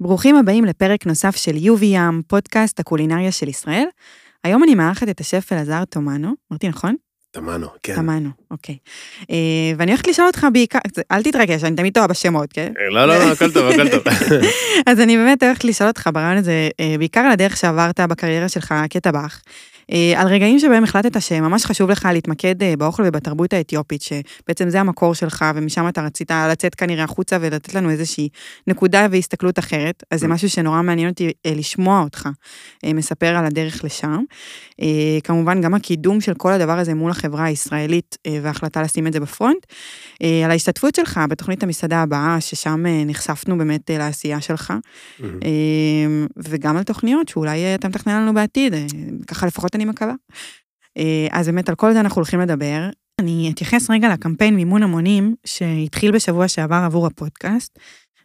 ברוכים הבאים לפרק נוסף של יובי ים, פודקאסט הקולינריה של ישראל. היום אני מארחת את השף אלעזר תומנו, אמרתי נכון? תמנו, כן. תמנו, אוקיי. אה, ואני הולכת לשאול אותך בעיקר, אל תתרגש, אני תמיד טועה בשמות, כן? לא, לא, לא, הכל טוב, הכל טוב. אז אני באמת הולכת לשאול אותך ברעיון הזה, אה, בעיקר על הדרך שעברת בקריירה שלך כטבח. אה, על רגעים שבהם החלטת שממש חשוב לך להתמקד אה, באוכל ובתרבות האתיופית, שבעצם זה המקור שלך, ומשם אתה רצית לצאת כנראה החוצה ולתת לנו איזושהי נקודה והסתכלות אחרת, אז זה mm. משהו שנורא מעניין אותי אה, לשמוע אותך מספר על הדרך לשם. כמובן, גם הקידום של כל הדבר הזה מול החברה הישראלית, וההחלטה לשים את זה בפרונט. על ההשתתפות שלך בתוכנית המסעדה הבאה, ששם נחשפנו באמת לעשייה שלך, mm-hmm. וגם על תוכניות שאולי אתה מתכנן לנו בעתיד, ככה לפחות אני מקווה. אה, אז באמת על כל זה אנחנו הולכים לדבר. אני אתייחס רגע לקמפיין מימון המונים שהתחיל בשבוע שעבר עבור הפודקאסט.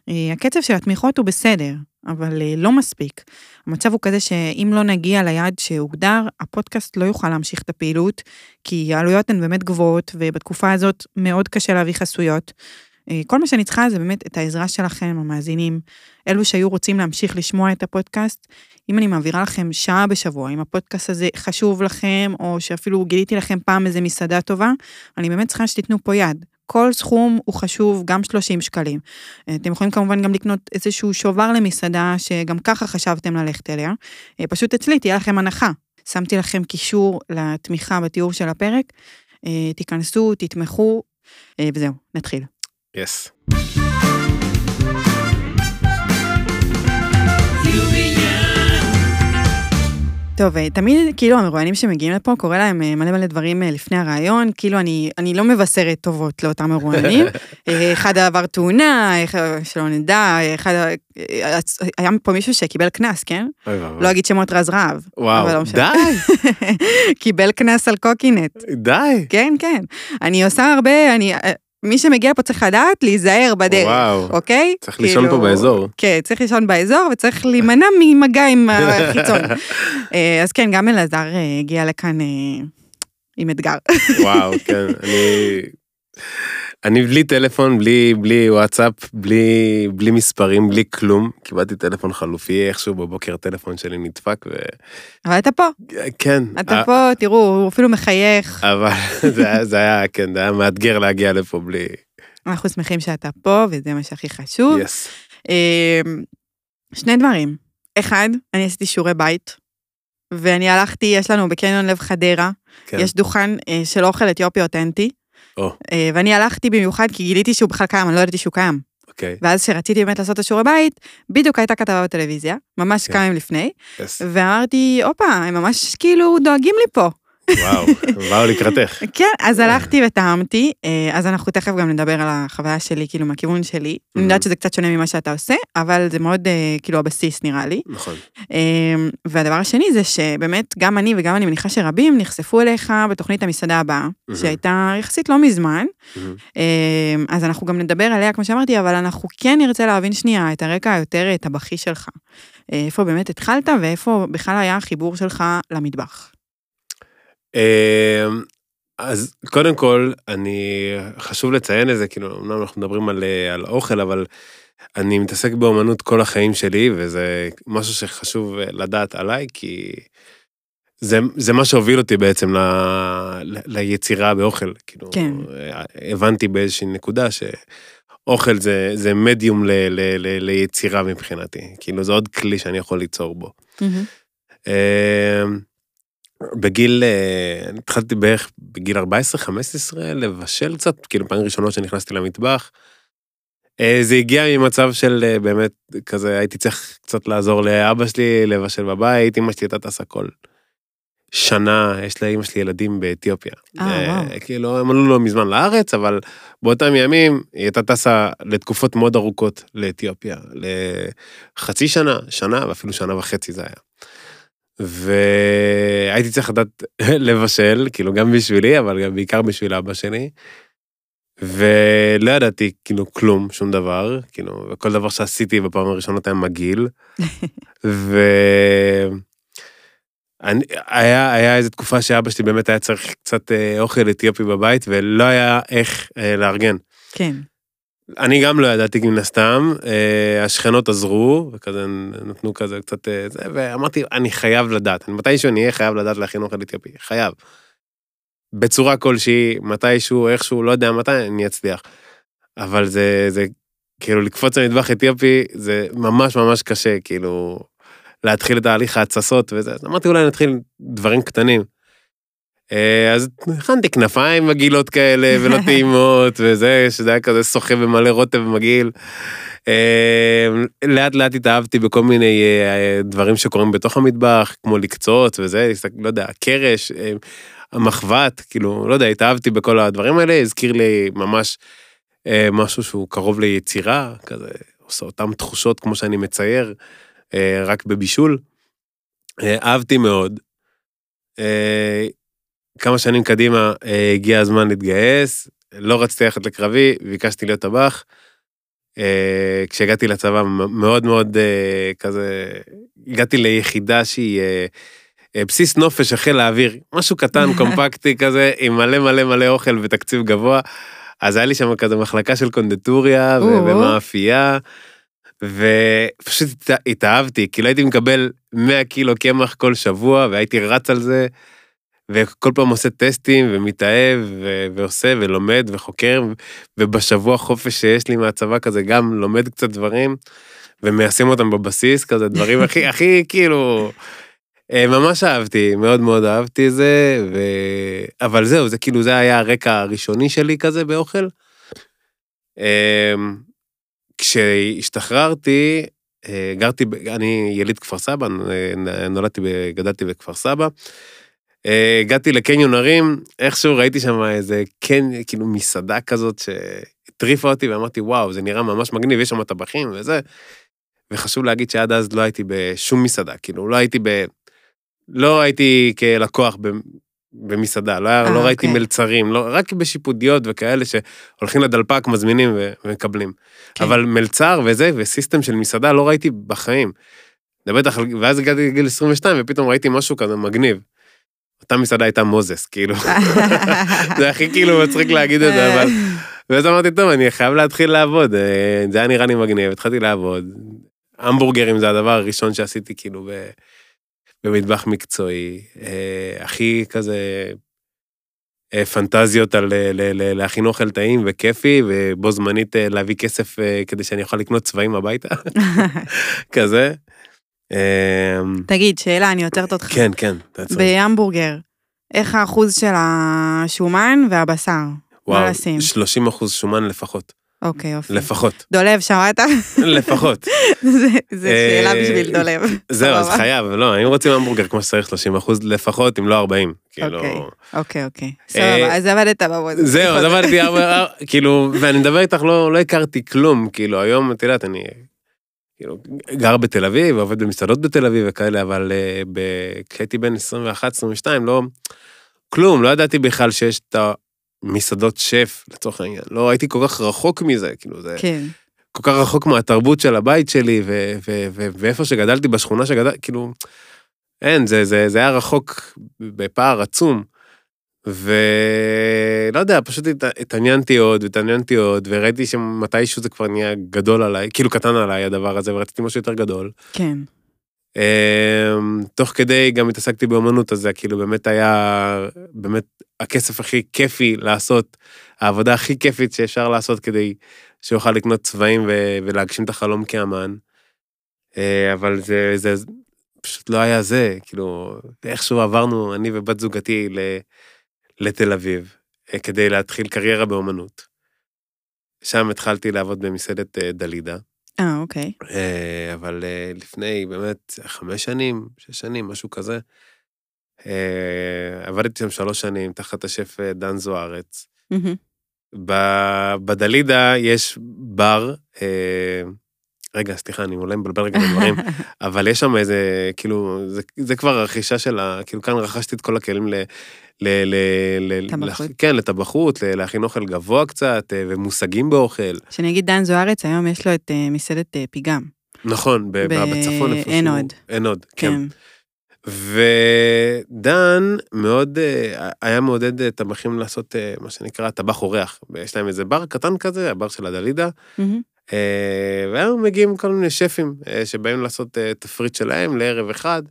אה, הקצב של התמיכות הוא בסדר, אבל אה, לא מספיק. המצב הוא כזה שאם לא נגיע ליעד שהוגדר, הפודקאסט לא יוכל להמשיך את הפעילות, כי העלויות הן באמת גבוהות, ובתקופה הזאת מאוד קשה להביא חסויות. כל מה שאני צריכה זה באמת את העזרה שלכם, המאזינים, אלו שהיו רוצים להמשיך לשמוע את הפודקאסט. אם אני מעבירה לכם שעה בשבוע, אם הפודקאסט הזה חשוב לכם, או שאפילו גיליתי לכם פעם איזה מסעדה טובה, אני באמת צריכה שתיתנו פה יד. כל סכום הוא חשוב, גם 30 שקלים. אה, אתם יכולים כמובן גם לקנות איזשהו שובר למסעדה שגם ככה חשבתם ללכת אליה. אה, פשוט אצלי תהיה לכם הנחה. שמתי לכם קישור לתמיכה בתיאור של הפרק. תיכנסו, תתמכו, וזהו, נתחיל. Yes. טוב, אה, תמיד כאילו המרואיינים שמגיעים לפה, קורה להם אה, מלא מלא דברים אה, לפני הרעיון, כאילו אני, אני לא מבשרת טובות לאותם מרואיינים. אחד עבר תאונה, שלא נדע, אחד, היה פה מישהו שקיבל קנס, כן? לא אגיד שמות רז רהב. וואו, לא די. קיבל קנס על קוקינט. די. כן, כן. אני עושה הרבה, אני, מי שמגיע פה צריך לדעת להיזהר בדרך, וואו, אוקיי? צריך לישון פה כאילו, באזור. כן, צריך לישון באזור וצריך להימנע ממגע עם החיצון. אה, אז כן, גם אלעזר אה, הגיע לכאן אה, עם אתגר. וואו, כן, אני... אני בלי טלפון, בלי, בלי וואטסאפ, בלי, בלי מספרים, בלי כלום. קיבלתי טלפון חלופי, איכשהו בבוקר הטלפון שלי נדפק ו... אבל אתה פה. כן. אתה פה, תראו, הוא אפילו מחייך. אבל זה, היה, זה היה, כן, זה היה מאתגר להגיע לפה בלי... אנחנו שמחים שאתה פה, וזה מה שהכי חשוב. Yes. אמ, שני דברים. אחד, אני עשיתי שיעורי בית, ואני הלכתי, יש לנו בקניון לב חדרה, כן. יש דוכן אה, של אוכל אתיופי אותנטי. Oh. ואני הלכתי במיוחד כי גיליתי שהוא בכלל קיים, אני לא ידעתי שהוא קיים. Okay. ואז כשרציתי באמת לעשות את השיעורי בית, בדיוק הייתה כתבה בטלוויזיה, ממש okay. כן. כמה ימים לפני, yes. ואמרתי, הופה, הם ממש כאילו דואגים לי פה. וואו, באו לקראתך. כן, אז הלכתי וטעמתי, אה, אז אנחנו תכף גם נדבר על החוויה שלי, כאילו, מהכיוון שלי. אני יודעת שזה קצת שונה ממה שאתה עושה, אבל זה מאוד, אה, כאילו, הבסיס נראה לי. נכון. אה, והדבר השני זה שבאמת, גם אני וגם אני מניחה שרבים נחשפו אליך בתוכנית המסעדה הבאה, שהייתה יחסית לא מזמן. אז אנחנו גם נדבר עליה, כמו שאמרתי, אבל אנחנו כן נרצה להבין שנייה את הרקע היותר טבחי שלך. איפה באמת התחלת ואיפה בכלל היה החיבור שלך למטבח. אמ, אז קודם כל, אני, חשוב לציין את זה, כאילו, אמנם אנחנו מדברים על, על אוכל, אבל אני מתעסק באומנות כל החיים שלי, וזה משהו שחשוב לדעת עליי, כי זה, זה מה שהוביל אותי בעצם ל, ל, ליצירה באוכל. כאילו, כן. הבנתי באיזושהי נקודה שאוכל זה, זה מדיום ל, ל, ל, ליצירה מבחינתי. כאילו, זה עוד כלי שאני יכול ליצור בו. Mm-hmm. בגיל, אה, התחלתי בערך בגיל 14-15 לבשל קצת, כאילו פעמים ראשונות שנכנסתי למטבח. אה, זה הגיע ממצב של אה, באמת כזה, הייתי צריך קצת לעזור לאבא שלי לבשל בבית, אמא שלי הייתה טסה כל שנה, יש לאמא שלי ילדים באתיופיה. אה, וואו. כאילו, הם עלו לא מזמן לארץ, אבל באותם ימים היא הייתה טסה לתקופות מאוד ארוכות לאתיופיה, לחצי שנה, שנה ואפילו שנה וחצי זה היה. והייתי צריך לדעת לבשל, כאילו גם בשבילי, אבל גם בעיקר בשביל אבא שלי. ולא ידעתי כאילו כלום, שום דבר, כאילו, וכל דבר שעשיתי בפעם הראשונה היה מגעיל. ו... אני, היה, היה איזו תקופה שאבא שלי באמת היה צריך קצת אה, אוכל אתיופי בבית, ולא היה איך אה, לארגן. כן. אני גם לא ידעתי מן הסתם, אה, השכנות עזרו, וכזה נתנו כזה קצת אה, זה, ואמרתי, אני חייב לדעת, מתישהו אני אהיה חייב לדעת להכין אוכל אתיופי, חייב. בצורה כלשהי, מתישהו, איכשהו, לא יודע מתי, אני אצליח. אבל זה, זה, כאילו, לקפוץ למטבח אתיופי, זה ממש ממש קשה, כאילו, להתחיל את תהליך ההתססות וזה, אז אמרתי, אולי נתחיל דברים קטנים. אה, אז הכנתי כנפיים מגעילות כאלה ולא טעימות וזה, שזה היה כזה שוחה ומלא רוטב ומגעיל. אה, לאט לאט התאהבתי בכל מיני אה, דברים שקורים בתוך המטבח, כמו לקצות וזה, לא יודע, קרש, המחבת, כאילו, לא יודע, התאהבתי בכל הדברים האלה, הזכיר לי ממש משהו שהוא קרוב ליצירה, כזה, עושה אותן תחושות כמו שאני מצייר, רק בבישול. אהבתי מאוד. כמה שנים קדימה אה, הגיע הזמן להתגייס, לא רציתי ללכת לקרבי, ביקשתי להיות טבח. אה, כשהגעתי לצבא מאוד מאוד אה, כזה, הגעתי ליחידה שהיא בסיס נופש החל האוויר, משהו קטן, קומפקטי כזה, עם מלא מלא מלא אוכל ותקציב גבוה. אז היה לי שם כזה מחלקה של קונדטוריה ומאפייה, ופשוט התאהבתי, כאילו הייתי מקבל 100 קילו קמח כל שבוע והייתי רץ על זה. וכל פעם עושה טסטים ומתאהב ו- ועושה ולומד וחוקר, ובשבוע חופש שיש לי מהצבא כזה גם לומד קצת דברים, ומיישם אותם בבסיס, כזה דברים הכי, הכי כאילו, אה, ממש אהבתי, מאוד מאוד אהבתי את זה, ו... אבל זהו, זה כאילו, זה היה הרקע הראשוני שלי כזה באוכל. אמ, כשהשתחררתי, אה, גרתי, אני יליד כפר סבא, נולדתי, גדלתי בכפר סבא. אה, הגעתי לקניון הרים, איכשהו ראיתי שם איזה כן, כאילו מסעדה כזאת שהטריפה אותי ואמרתי, וואו, זה נראה ממש מגניב, יש שם טבחים וזה. וחשוב להגיד שעד אז לא הייתי בשום מסעדה, כאילו, לא הייתי ב... לא הייתי כלקוח ב... במסעדה, לא, 아, לא ראיתי אוקיי. מלצרים, לא, רק בשיפודיות וכאלה שהולכים לדלפק, מזמינים ומקבלים. כן. אבל מלצר וזה, וסיסטם של מסעדה לא ראיתי בחיים. זה בטח, ואז הגעתי לגיל 22 ופתאום ראיתי משהו כזה מגניב. אותה מסעדה הייתה מוזס, כאילו. זה הכי כאילו מצחיק להגיד את זה, אבל... ואז אמרתי, טוב, אני חייב להתחיל לעבוד, אה, זה היה נראה לי מגניב, התחלתי לעבוד. המבורגרים זה הדבר הראשון שעשיתי, כאילו, במטבח מקצועי. אה, הכי כזה אה, פנטזיות על להכין אוכל טעים וכיפי, ובו זמנית להביא כסף כדי שאני אוכל לקנות צבעים הביתה. כזה. אמ, תגיד, שאלה, אני עוצרת אותך. כן, כן, תעצור. בהמבורגר, איך האחוז של השומן והבשר? וואו, 30 אחוז שומן לפחות. אוקיי, יופי. לפחות. דולב, שמעת? לפחות. זה שאלה אה, בשביל דולב. זהו, אז חייב, לא, אם רוצים המבורגר כמו שצריך 30 אחוז לפחות, אם לא 40. כאילו... אוקיי, אוקיי, אוקיי. סבבה, אז עבדת בעבוד. זהו, אז עבדתי, כאילו, ואני מדבר איתך, לא, לא הכרתי כלום, כאילו, היום, את יודעת, אני כאילו, גר בתל אביב, עובד במסעדות בתל אביב וכאלה, אבל uh, כשהייתי בן 21-22, לא, כלום, לא ידעתי בכלל שיש את המסעדות שף, לצורך העניין. לא הייתי כל כך רחוק מזה, כאילו, זה... כן. כל כך רחוק מהתרבות של הבית שלי, ו- ו- ו- ואיפה שגדלתי, בשכונה שגדלתי, כאילו, אין, זה, זה, זה היה רחוק בפער עצום. ולא יודע, פשוט הת... התעניינתי עוד, התעניינתי עוד, וראיתי שמתישהו זה כבר נהיה גדול עליי, כאילו קטן עליי הדבר הזה, ורציתי משהו יותר גדול. כן. אמ, תוך כדי גם התעסקתי באמנות, אז זה כאילו באמת היה, באמת הכסף הכי כיפי לעשות, העבודה הכי כיפית שאפשר לעשות כדי שיוכל לקנות צבעים ו... ולהגשים את החלום כאמן. אה, אבל זה, זה פשוט לא היה זה, כאילו, איכשהו עברנו, אני ובת זוגתי, ל... לתל אביב אה, כדי להתחיל קריירה באומנות. שם התחלתי לעבוד במסעדת אה, דלידה. אה, אוקיי. אה, אבל לפני באמת חמש שנים, שש שנים, משהו כזה, עבדתי שם שלוש שנים תחת השף דן זוארץ. בדלידה יש בר, רגע, סליחה, אני אולי מבלבל רגע בדברים, אבל יש שם איזה, כאילו, זה, זה כבר רכישה של ה... כאילו, כאן רכשתי את כל הכלים ל... ל... ל... טבחות. כן, לטבחות, להכין אוכל גבוה קצת, אה, ומושגים באוכל. שאני אגיד דן זוארץ, היום יש לו את uh, מסעדת uh, פיגם. נכון, ב... ב... בצפון איפשהו. אין עוד. אין עוד, כן. כן. ודן מאוד, אה, היה מעודד אה, טבחים לעשות אה, מה שנקרא טבח אורח. יש להם איזה בר קטן כזה, הבר של הדלידה. אה, והיום מגיעים כל מיני שפים אה, שבאים לעשות אה, תפריט שלהם לערב אחד,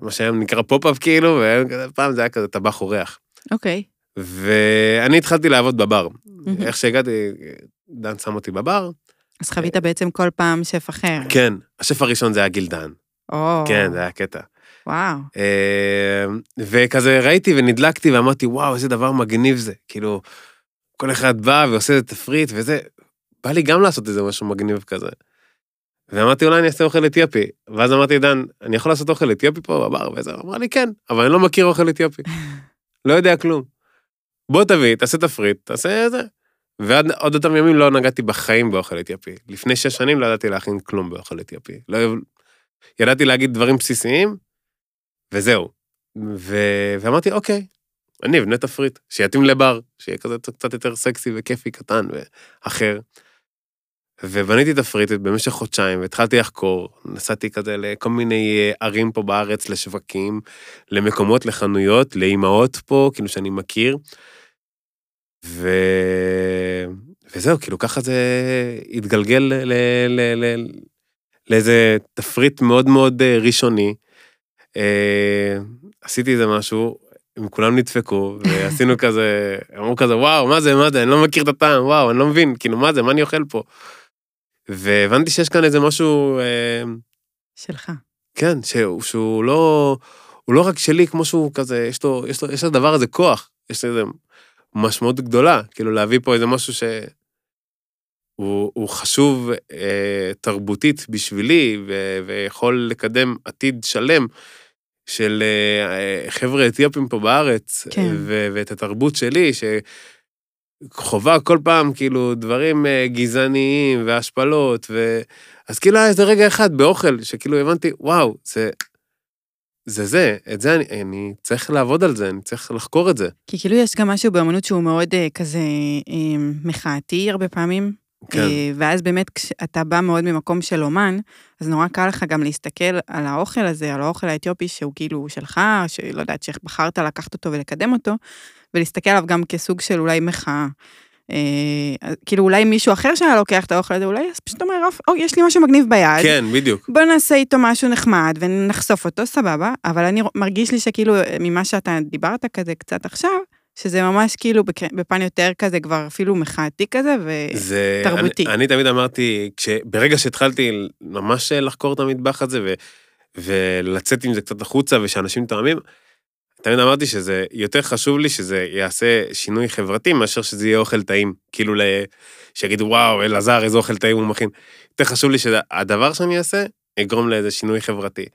מה שהיום נקרא pop-up כאילו, ופעם זה היה כזה טבח אורח. אוקיי. ואני התחלתי לעבוד בבר. מהמם. איך שהגעתי, דן שם אותי בבר. אז חווית בעצם כל פעם שף אחר. כן, השף הראשון זה היה גיל דן. או, כן, זה היה קטע. וואו. אה, וכזה ראיתי ונדלקתי ואמרתי, וואו, איזה דבר מגניב זה. כאילו, כל אחד בא ועושה איזה תפריט וזה, בא לי גם לעשות איזה משהו מגניב כזה. ואמרתי, אולי אני אעשה אוכל אתיופי. ואז אמרתי, דן, אני יכול לעשות אוכל אתיופי פה בבר? וזה, אמר לי, כן, אבל אני לא מכיר אוכל אתיופי. לא יודע כלום. בוא תביא, תעשה תפריט, תעשה זה. ועד עוד אותם ימים לא נגעתי בחיים באוכל אתיופי. לפני שש שנים לא ידעתי להכין כלום באוכל אתיופי. לא, ידעתי להגיד דברים בסיסיים, וזהו. ו... ואמרתי, אוקיי, אני אבנה תפריט, שיתאים לבר, שיהיה כזה קצת יותר סקסי וכיפי, קטן ואחר. ובניתי תפריט במשך חודשיים, והתחלתי לחקור, נסעתי כזה לכל מיני אה, ערים פה בארץ, לשווקים, למקומות, לחנויות, לאימהות פה, כאילו שאני מכיר. ו... וזהו, כאילו ככה זה התגלגל ל... ל... ל... לאיזה תפריט מאוד מאוד אה, ראשוני. אה, עשיתי איזה משהו, הם כולם נדפקו, ועשינו כזה, אמרו כזה, וואו, מה זה, מה זה, אני לא מכיר את הטעם, וואו, אני לא מבין, כאילו, מה זה, מה אני אוכל פה? והבנתי שיש כאן איזה משהו, אה, שלך. כן, שהוא, שהוא לא, הוא לא רק שלי, כמו שהוא כזה, יש לו, יש לו, יש לדבר הזה כוח, יש לזה משמעות גדולה, כאילו להביא פה איזה משהו ש... הוא, הוא חשוב אה, תרבותית בשבילי, ו, ויכול לקדם עתיד שלם של אה, אה, חבר'ה אתיופים פה בארץ, כן. ו, ואת התרבות שלי, שחובה כל פעם כאילו דברים אה, גזעניים והשפלות, ו... אז כאילו היה איזה רגע אחד באוכל, שכאילו הבנתי, וואו, זה זה זה, את זה אני, אני צריך לעבוד על זה, אני צריך לחקור את זה. כי כאילו יש גם משהו באמנות שהוא מאוד אה, כזה אה, מחאתי הרבה פעמים. כן. אה, ואז באמת כשאתה בא מאוד ממקום של אומן, אז נורא קל לך גם להסתכל על האוכל הזה, על האוכל האתיופי שהוא כאילו שלך, שלא יודעת, שבחרת לקחת אותו ולקדם אותו, ולהסתכל עליו גם כסוג של אולי מחאה. אה, כאילו אולי מישהו אחר שהיה לוקח את האוכל הזה, אולי פשוט אומר, או, יש לי משהו מגניב ביד. כן, בדיוק. בוא נעשה איתו משהו נחמד ונחשוף אותו, סבבה, אבל אני מרגיש לי שכאילו ממה שאתה דיברת כזה קצת עכשיו, שזה ממש כאילו בפן יותר כזה כבר אפילו מחאתי כזה, זה, תרבותי. אני, אני תמיד אמרתי, ברגע שהתחלתי ממש לחקור את המטבח הזה ו, ולצאת עם זה קצת החוצה ושאנשים טועמים, תמיד אמרתי שזה יותר חשוב לי שזה יעשה שינוי חברתי מאשר שזה יהיה אוכל טעים. כאילו ל... שיגידו, וואו, אלעזר, איזה אוכל טעים הוא מכין. יותר חשוב לי שהדבר שאני אעשה יגרום לאיזה שינוי חברתי.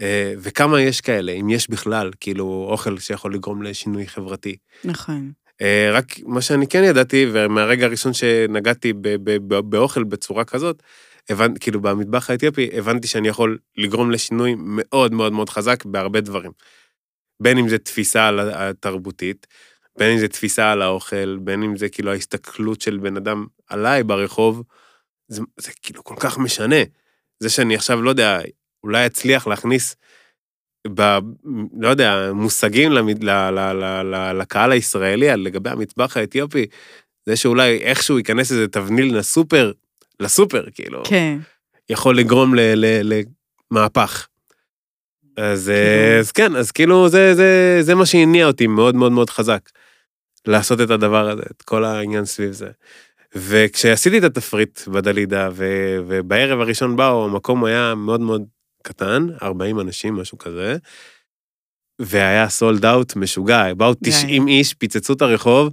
אה, וכמה יש כאלה, אם יש בכלל, כאילו, אוכל שיכול לגרום לשינוי חברתי. נכון. אה, רק מה שאני כן ידעתי, ומהרגע הראשון שנגעתי באוכל בצורה כזאת, הבנתי, כאילו במטבח האתיופי, הבנתי שאני יכול לגרום לשינוי מאוד מאוד מאוד חזק בהרבה דברים. בין אם זה תפיסה התרבותית, בין אם זה תפיסה על האוכל, בין אם זה כאילו ההסתכלות של בן אדם עליי ברחוב, זה, זה כאילו כל כך משנה. זה שאני עכשיו, לא יודע, אולי אצליח להכניס, ב, לא יודע, מושגים למד, ל, ל, ל, ל, לקהל הישראלי לגבי המטבח האתיופי, זה שאולי איכשהו ייכנס איזה תבניל לסופר, לסופר, כאילו, כן. יכול לגרום ל, ל, למהפך. אז, כאילו- אז כן, אז כאילו זה, זה, זה מה שהניע אותי מאוד מאוד מאוד חזק, לעשות את הדבר הזה, את כל העניין סביב זה. וכשעשיתי את התפריט בדלידה, ו, ובערב הראשון באו, המקום היה מאוד מאוד קטן, 40 אנשים, משהו כזה, והיה סולד אאוט משוגע, באו די. 90 איש, פיצצו את הרחוב,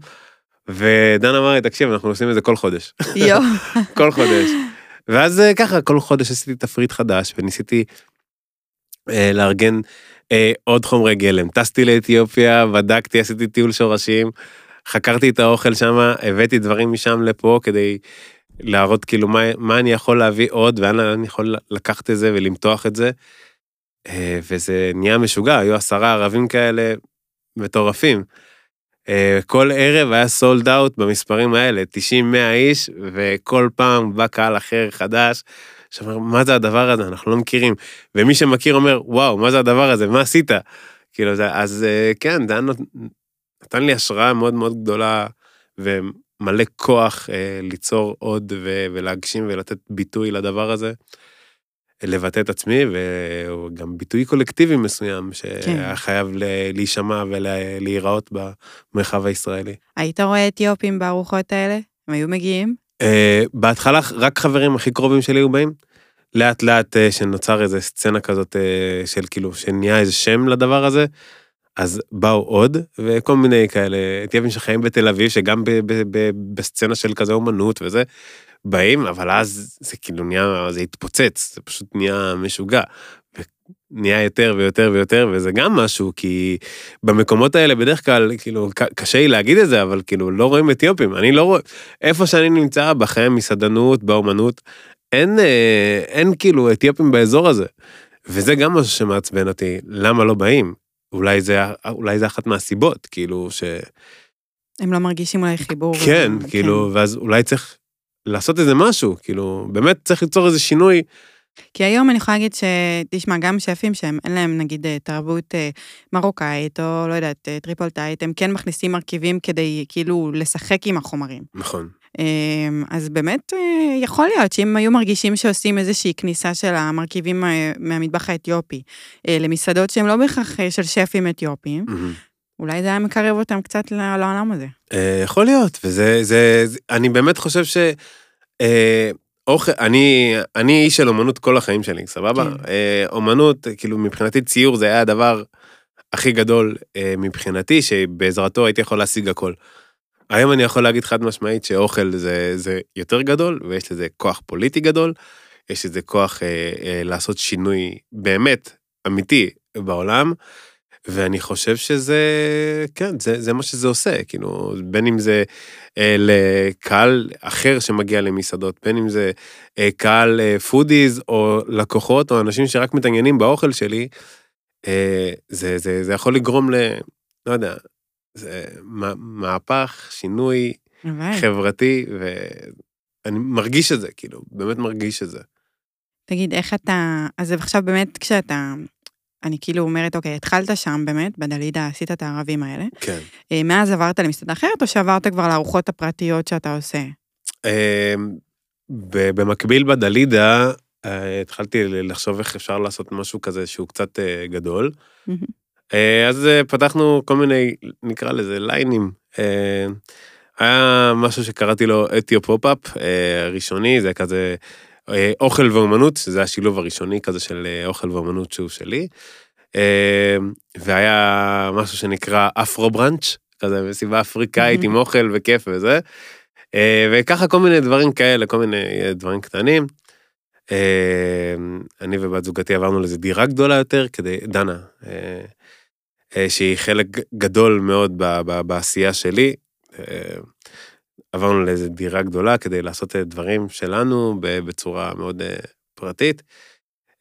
ודן אמר לי, תקשיב, אנחנו עושים את זה כל חודש. יואו. כל חודש. ואז אה, ככה, כל חודש עשיתי תפריט חדש, וניסיתי אה, לארגן אה, עוד חומרי גלם. טסתי לאתיופיה, בדקתי, עשיתי טיול שורשים, חקרתי את האוכל שם, הבאתי דברים משם לפה כדי להראות כאילו מה, מה אני יכול להביא עוד, ואן אני יכול לקחת את זה ולמתוח את זה. אה, וזה נהיה משוגע, היו עשרה ערבים כאלה מטורפים. אה, כל ערב היה סולד אאוט במספרים האלה, 90-100 איש, וכל פעם בא קהל אחר חדש, שאומר, מה זה הדבר הזה? אנחנו לא מכירים. ומי שמכיר אומר, וואו, מה זה הדבר הזה? מה עשית? כאילו, אז אה, כן, זה נתן לי השראה מאוד מאוד גדולה ומלא כוח אה, ליצור עוד ו, ולהגשים ולתת ביטוי לדבר הזה. לבטא את עצמי, וגם ביטוי קולקטיבי מסוים, שהיה חייב ל- להישמע ולהיראות במרחב הישראלי. היית רואה אתיופים בארוחות האלה? הם היו מגיעים? אה, בהתחלה רק חברים הכי קרובים שלי היו באים. לאט לאט אה, שנוצר איזה סצנה כזאת אה, של כאילו, שנהיה איזה שם לדבר הזה, אז באו עוד, וכל מיני כאלה, אתיופים שחיים בתל אביב, שגם ב- ב- ב- בסצנה של כזה אומנות וזה, באים, אבל אז זה כאילו נהיה, זה התפוצץ, זה פשוט נהיה משוגע. נהיה יותר ויותר ויותר, וזה גם משהו, כי במקומות האלה בדרך כלל, כאילו, קשה לי להגיד את זה, אבל כאילו, לא רואים אתיופים. אני לא רואה, איפה שאני נמצא, בחיי המסעדנות, באומנות, אין, אה, אין כאילו אתיופים באזור הזה. וזה גם משהו שמעצבן אותי, למה לא באים? אולי זה, אולי זה אחת מהסיבות, כאילו, ש... הם לא מרגישים אולי חיבור. כן, אה, כאילו, ואז אולי צריך לעשות איזה משהו, כאילו, באמת צריך ליצור איזה שינוי. כי היום אני יכולה להגיד שתשמע, גם שפים שהם, אין להם נגיד אה, תרבות אה, מרוקאית, או לא יודעת, אה, טריפולטאית, הם כן מכניסים מרכיבים כדי כאילו לשחק עם החומרים. נכון. אמ, אז באמת אה, יכול להיות שאם היו מרגישים שעושים איזושהי כניסה של המרכיבים אה, מהמטבח האתיופי אה, למסעדות שהן לא בהכרח של שפים אתיופים, מהמם. אולי זה היה מקרב אותם קצת לעולם הזה. יכול להיות, וזה, זה, אני באמת חושב ש... אוכל, אני, אני איש של אומנות כל החיים שלי, סבבה? כן. אה, אומנות, כאילו מבחינתי ציור זה היה הדבר הכי גדול אה, מבחינתי, שבעזרתו הייתי יכול להשיג הכל. היום אני יכול להגיד חד משמעית שאוכל זה, זה יותר גדול, ויש לזה כוח פוליטי גדול, יש לזה כוח אה, אה, לעשות שינוי באמת אמיתי בעולם, ואני חושב שזה, כן, זה, זה מה שזה עושה, כאילו, בין אם זה אה, לקהל אחר שמגיע למסעדות, בין אם זה אה, קהל אה, foodies, או לקוחות, או אנשים שרק מתעניינים באוכל שלי, אה, זה, זה, זה יכול לגרום ל... לא יודע, זה מה- מהפך, שינוי הלוואי. חברתי, ואני מרגיש את זה, כאילו, באמת מרגיש את זה. תגיד, איך אתה... אז עכשיו באמת כשאתה... אני כאילו אומרת, אוקיי, התחלת שם באמת, בדלידה עשית את הערבים האלה. כן. אה, מאז עברת למסעדה אחרת, או שעברת כבר לארוחות הפרטיות שאתה עושה? ב- במקביל בדלידה, אה, התחלתי לחשוב איך אפשר לעשות משהו כזה שהוא קצת אה, גדול. אה, אז אה, פתחנו כל מיני, נקרא לזה ליינים. אה, היה משהו שקראתי לו Ethio pop-up, אה, ראשוני, זה כזה אוכל ואומנות, שזה השילוב הראשוני כזה של אוכל ואומנות שהוא שלי. והיה משהו שנקרא Afro brunch, כזה מסיבה אפריקאית עם אוכל וכיף וזה. וככה כל מיני דברים כאלה, כל מיני דברים קטנים. אני ובת זוגתי עברנו לאיזו דירה גדולה יותר, כדי, דנה, שהיא חלק גדול מאוד ב- ב- בעשייה שלי. אה, עברנו לאיזו דירה גדולה כדי לעשות אה, דברים שלנו בצורה מאוד אה, פרטית.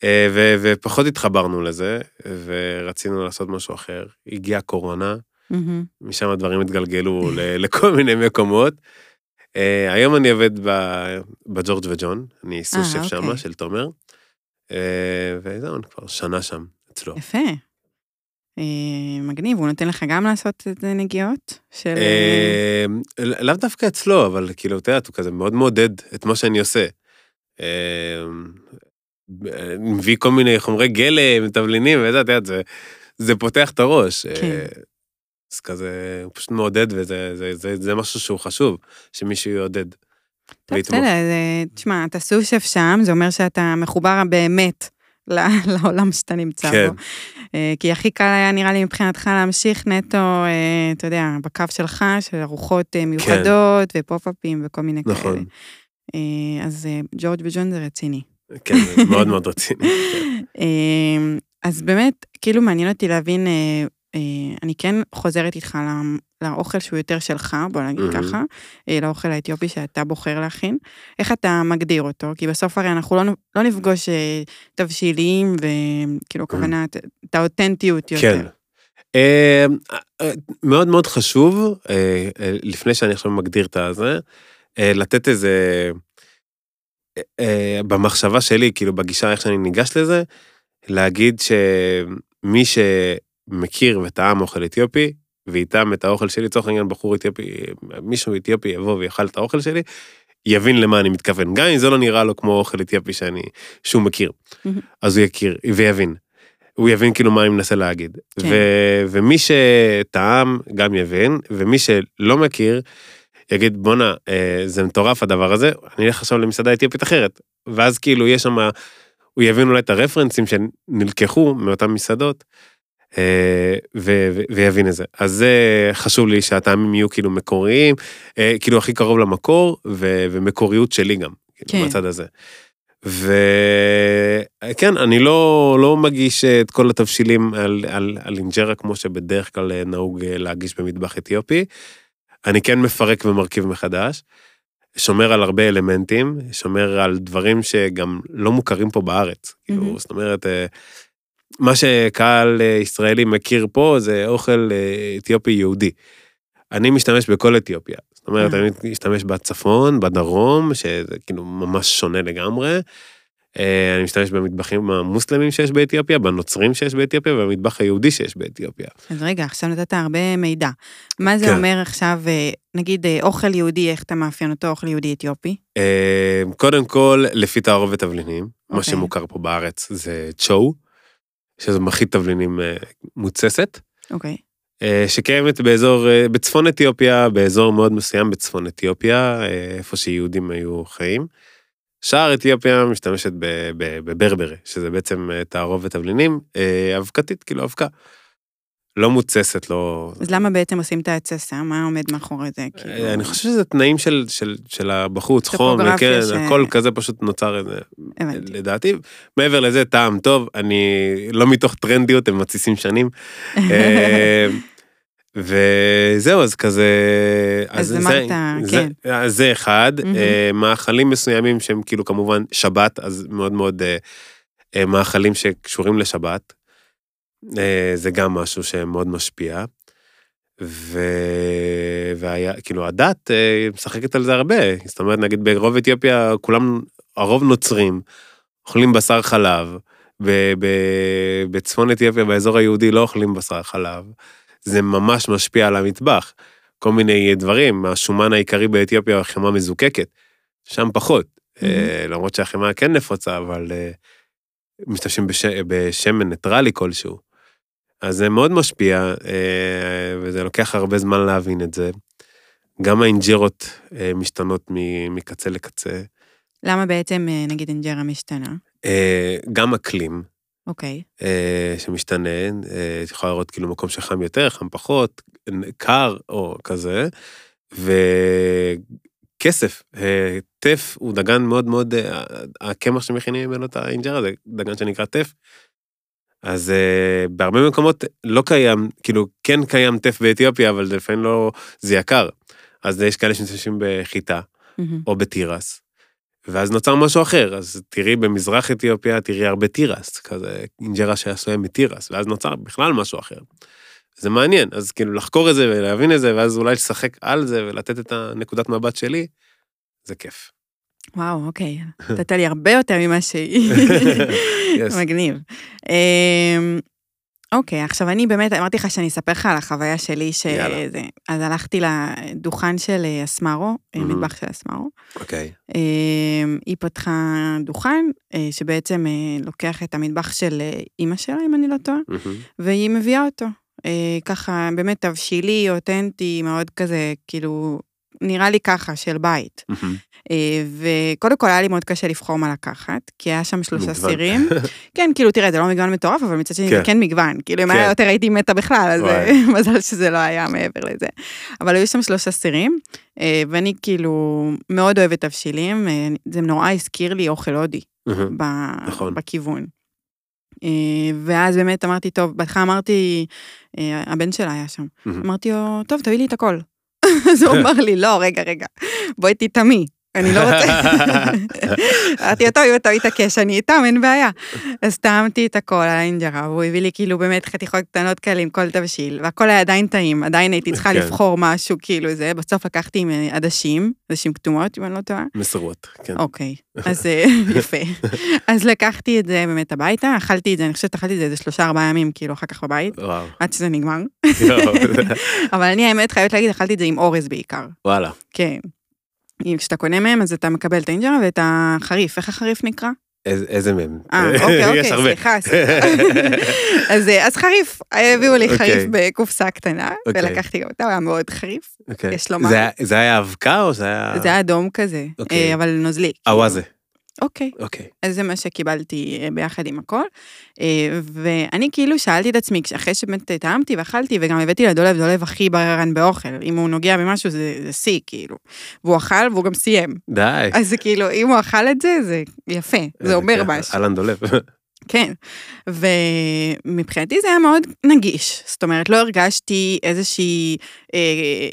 אה, ו- ופחות התחברנו לזה, ורצינו לעשות משהו אחר. הגיעה קורונה, מהמם. משם הדברים התגלגלו לכל מיני מקומות. Uh, היום אני עובד בג'ורג' וג'ון, אני סוס אה, שף שמה אוקיי. של תומר, uh, וזהו, אני כבר שנה שם, אצלו. יפה. אה, מגניב, הוא נותן לך גם לעשות את זה נגיעות? של... Uh, לאו דווקא אצלו, אבל כאילו, את יודעת, הוא כזה מאוד מעודד את מה שאני עושה. מביא כל מיני חומרי גלם, תבלינים, וזה, את יודעת, זה, זה פותח את הראש. כן. אה, אז כזה, הוא פשוט מעודד, וזה זה, זה, זה משהו שהוא חשוב, שמישהו יעודד. טוב. בסדר, תשמע, אתה סושף שם, זה אומר שאתה מחובר באמת לעולם שאתה נמצא כן. בו. אה, כי הכי קל היה נראה לי מבחינתך להמשיך נטו, אה, אתה יודע, בקו שלך, של ארוחות אה, מיוחדות ופופ-אפים וכל מיני כאלה. נכון, אז ג'ורג' וג'ון זה רציני. כן, מאוד מאוד רציני. כן. אז באמת, כאילו מעניין אותי להבין, אני כן חוזרת איתך ל- לאוכל שהוא יותר שלך, בוא נגיד מהמם. ככה, אה, לאוכל האתיופי שאתה בוחר להכין. איך אתה מגדיר אותו? כי בסוף הרי אנחנו לא, לא נפגוש אה, תבשילים וכאילו הכוונה, את- את האותנטיות יותר. כן. אה, אה, מאוד מאוד חשוב, אה, אה, לפני שאני עכשיו מגדיר את הזה, אה, לתת איזה, אה, במחשבה שלי, כאילו בגישה איך שאני ניגש לזה, להגיד שמי שמכיר וטעם אוכל אתיופי, ויטעם את האוכל שלי, לצורך העניין בחור אתיופי, מישהו אתיופי יבוא ויאכל את האוכל שלי, יבין למה אני מתכוון, גם אם זה לא נראה לו כמו אוכל אתיופי שאני, שהוא מכיר. אז הוא יכיר ויבין. הוא יבין כאילו מה אני מנסה להגיד. כן. ו- ומי שטעם גם יבין, ומי שלא מכיר, יגיד בואנה, אה, זה מטורף הדבר הזה, אני אלך עכשיו למסעדה אתיופית אחרת. ואז כאילו יש שם, הוא יבין אולי את הרפרנסים שנלקחו מאותן מסעדות, ו- ו- ויבין את זה. אז זה חשוב לי שהטעמים יהיו כאילו מקוריים, אה, כאילו הכי קרוב למקור, ו- ומקוריות שלי גם, כאילו, כן. בצד הזה. וכן, אני לא, לא מגיש את כל התבשילים על, על, על אינג'רה כמו שבדרך כלל אה, נהוג אה, להגיש במטבח אתיופי. אני כן מפרק ומרכיב מחדש, שומר על הרבה אלמנטים, שומר על דברים שגם לא מוכרים פה בארץ. כאילו, מהמם. זאת אומרת, אה, מה שקהל אה, ישראלי מכיר פה זה אוכל אה, אתיופי יהודי. אני משתמש בכל אתיופיה. זאת אומרת, אה. אני משתמש בצפון, בדרום, שזה כאילו ממש שונה לגמרי. אני משתמש במטבחים המוסלמים שיש באתיופיה, בנוצרים שיש באתיופיה, ובמטבח היהודי שיש באתיופיה. אז רגע, עכשיו נתת הרבה מידע. מה זה כן. אומר עכשיו, נגיד אוכל יהודי, איך אתה מאפיין אותו, אוכל יהודי אתיופי? קודם כל, לפי תערובת תבלינים, מה אוקיי. שמוכר פה בארץ זה צ'ו, שזה מחית תבלינים אה, מוצסת, אוקיי. אה, שקיימת באזור, אה, בצפון אתיופיה, באזור מאוד מסוים בצפון אתיופיה, איפה שיהודים היו חיים. שאר אתיופיה משתמשת בברברה, שזה בעצם תערובת תבלינים, אבקתית, כאילו אבקה. לא מוצסת, לא... אז למה בעצם עושים את ההתססה? מה עומד מאחורי זה? כאילו... אה, אני חושב שזה תנאים של, של, של הבחוץ, חום, טופוגרפיה כן, ש- הכל כזה פשוט נוצר איזה, הבנתי. לדעתי. מעבר לזה, טעם טוב, אני לא מתוך טרנדיות, הם מתסיסים שנים. אה, וזהו, אז כזה... אז אמרת, זה, כן. אז זה אחד. אה, מאכלים מסוימים שהם כאילו כמובן שבת, אז מאוד מאוד אה, אה, מאכלים שקשורים לשבת. אה, זה גם משהו שמאוד משפיע. ו... והיה, כאילו, הדת אה, משחקת על זה הרבה. זאת אומרת, נגיד ברוב אתיופיה, כולם, הרוב נוצרים, אוכלים בשר חלב. ב... ב... בצפון אתיופיה, באזור היהודי, לא אוכלים בשר חלב. זה ממש משפיע על המטבח. כל מיני דברים, השומן העיקרי באתיופיה הוא החמאה מזוקקת, שם פחות. אה, למרות שהחמאה כן נפוצה, אבל משתמשים בש... בשמן ניטרלי כלשהו. אז זה מאוד משפיע, אה, וזה לוקח הרבה זמן להבין את זה. גם האינג'ירות אה, משתנות מ- מקצה לקצה. למה בעצם, אה, נגיד, אינג'רה משתנה? אה, גם אקלים אוקיי. אה, שמשתנה, אה, את יכולה לראות כאילו מקום שחם יותר, חם פחות, קר או כזה, וכסף, אה, טף הוא דגן מאוד מאוד, אה, הקמח שמכינים ממנו את האינג'רה זה דגן שנקרא טף. אז uh, בהרבה מקומות לא קיים, כאילו כן קיים טף באתיופיה, אבל לפעמים לא, זה יקר. אז יש כאלה שמשתמשים בחיטה מהמם. או בתירס, ואז נוצר משהו אחר, אז תראי במזרח אתיופיה, תראי הרבה תירס, כזה אינג'רה שעשויה מתירס, ואז נוצר בכלל משהו אחר. זה מעניין, אז כאילו לחקור את זה ולהבין את זה, ואז אולי לשחק על זה ולתת את הנקודת מבט שלי, זה כיף. וואו, אוקיי. נתת לי הרבה יותר ממה שהיא. מגניב. אמ, אוקיי, עכשיו אני באמת, אמרתי לך שאני אספר לך על החוויה שלי, יאללה. שזה, אז הלכתי לדוכן של אה, אסמרו, אה, מהמם. מטבח של אסמרו. אוקיי. אמ, היא פתחה דוכן אה, שבעצם לוקח את המטבח של אימא שלה, אם אני לא טועה, מהמם. והיא מביאה אותו. ככה, באמת תבשילי, אותנטי, מאוד כזה, כאילו, נראה לי ככה, של בית. אה, וקודם כל היה לי מאוד קשה לבחור מה לקחת, כי היה שם שלושה מגוון. סירים. כן, כאילו, תראה, זה לא מגוון מטורף, אבל מצד שני זה כן. כן מגוון. כאילו, אם כן. היה יותר הייתי מתה בכלל, אז. אה, מזל שזה לא היה מעבר לזה. אבל היו שם שלושה סירים, אה, ואני כאילו מאוד אוהבת תבשילים, זה נורא הזכיר לי אוכל הודי. ב- נכון. בכיוון. ואז באמת אמרתי, טוב, בהתחלה אמרתי, הבן שלה היה שם. אמרתי לו, טוב, תביא לי את הכל. אז הוא אמר לי, לא, רגע, רגע, בואי תטעמי. אני לא רוצה. אמרתי לו, טוב, אם אתה מתעקש, אני איתם, אין בעיה. אז טעמתי את הכל על האינג'רה, והוא הביא לי כאילו באמת חתיכות קטנות כאלה עם כל תבשיל, והכל היה עדיין טעים, עדיין הייתי צריכה כן. לבחור משהו כאילו זה, בסוף לקחתי עם אה, עדשים, עדשים כתומות, אם אני לא טועה. מסרות, כן. אוקיי, אז אה, יפה. אז לקחתי את זה באמת הביתה, אכלתי את זה, אני חושבת אכלתי את זה איזה שלושה ארבעה ימים, כאילו, אחר כך בבית. עד שזה נגמר. אבל אני האמת חייבת להגיד, אכלתי את זה עם אורז בעיקר. וואלה. כן. כשאתה קונה מהם, אז אתה מקבל את האינג'רה ואת החריף. איך החריף נקרא? איזה- מהם? אה, אוקיי, אוקיי. סליחה, סליחה. אז, אה, אז חריף, הביאו לי אוקיי. חריף בקופסה קטנה, אוקיי. ולקחתי גם אותה, הוא היה מאוד חריף. אוקיי. יש לומר. זה היה- אבקה או זה היה... זה היה אדום כזה. אה, אבל נוזלי. אווזי. אוקיי, אוקיי. אז זה מה שקיבלתי אה, ביחד עם הכל. אה, ואני כאילו שאלתי את עצמי, אחרי שבאמת טעמתי ואכלתי, וגם הבאתי לדולב, דולב הכי בררן באוכל. אם הוא נוגע במשהו, זה שיא, כאילו. והוא אכל והוא גם סיים. די. אז זה כאילו, אם הוא אכל את זה, זה יפה, זה אומר כן, משהו. אהלן דולב. כן. ומבחינתי זה היה מאוד נגיש. זאת אומרת, לא הרגשתי איזושהי... אה,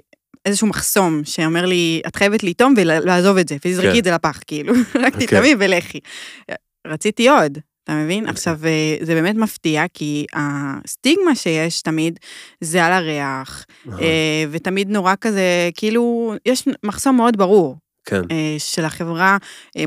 איזשהו מחסום שאומר לי, את חייבת לטעום ולעזוב את זה, ותזרקי כן. את זה לפח, כאילו, רק אוקיי. תטעמי ולכי. רציתי עוד, אתה מבין? עכשיו, אה, זה באמת מפתיע, כי הסטיגמה שיש תמיד זה על הריח, אה, ותמיד נורא כזה, כאילו, יש מחסום מאוד ברור. כן. אה, של החברה,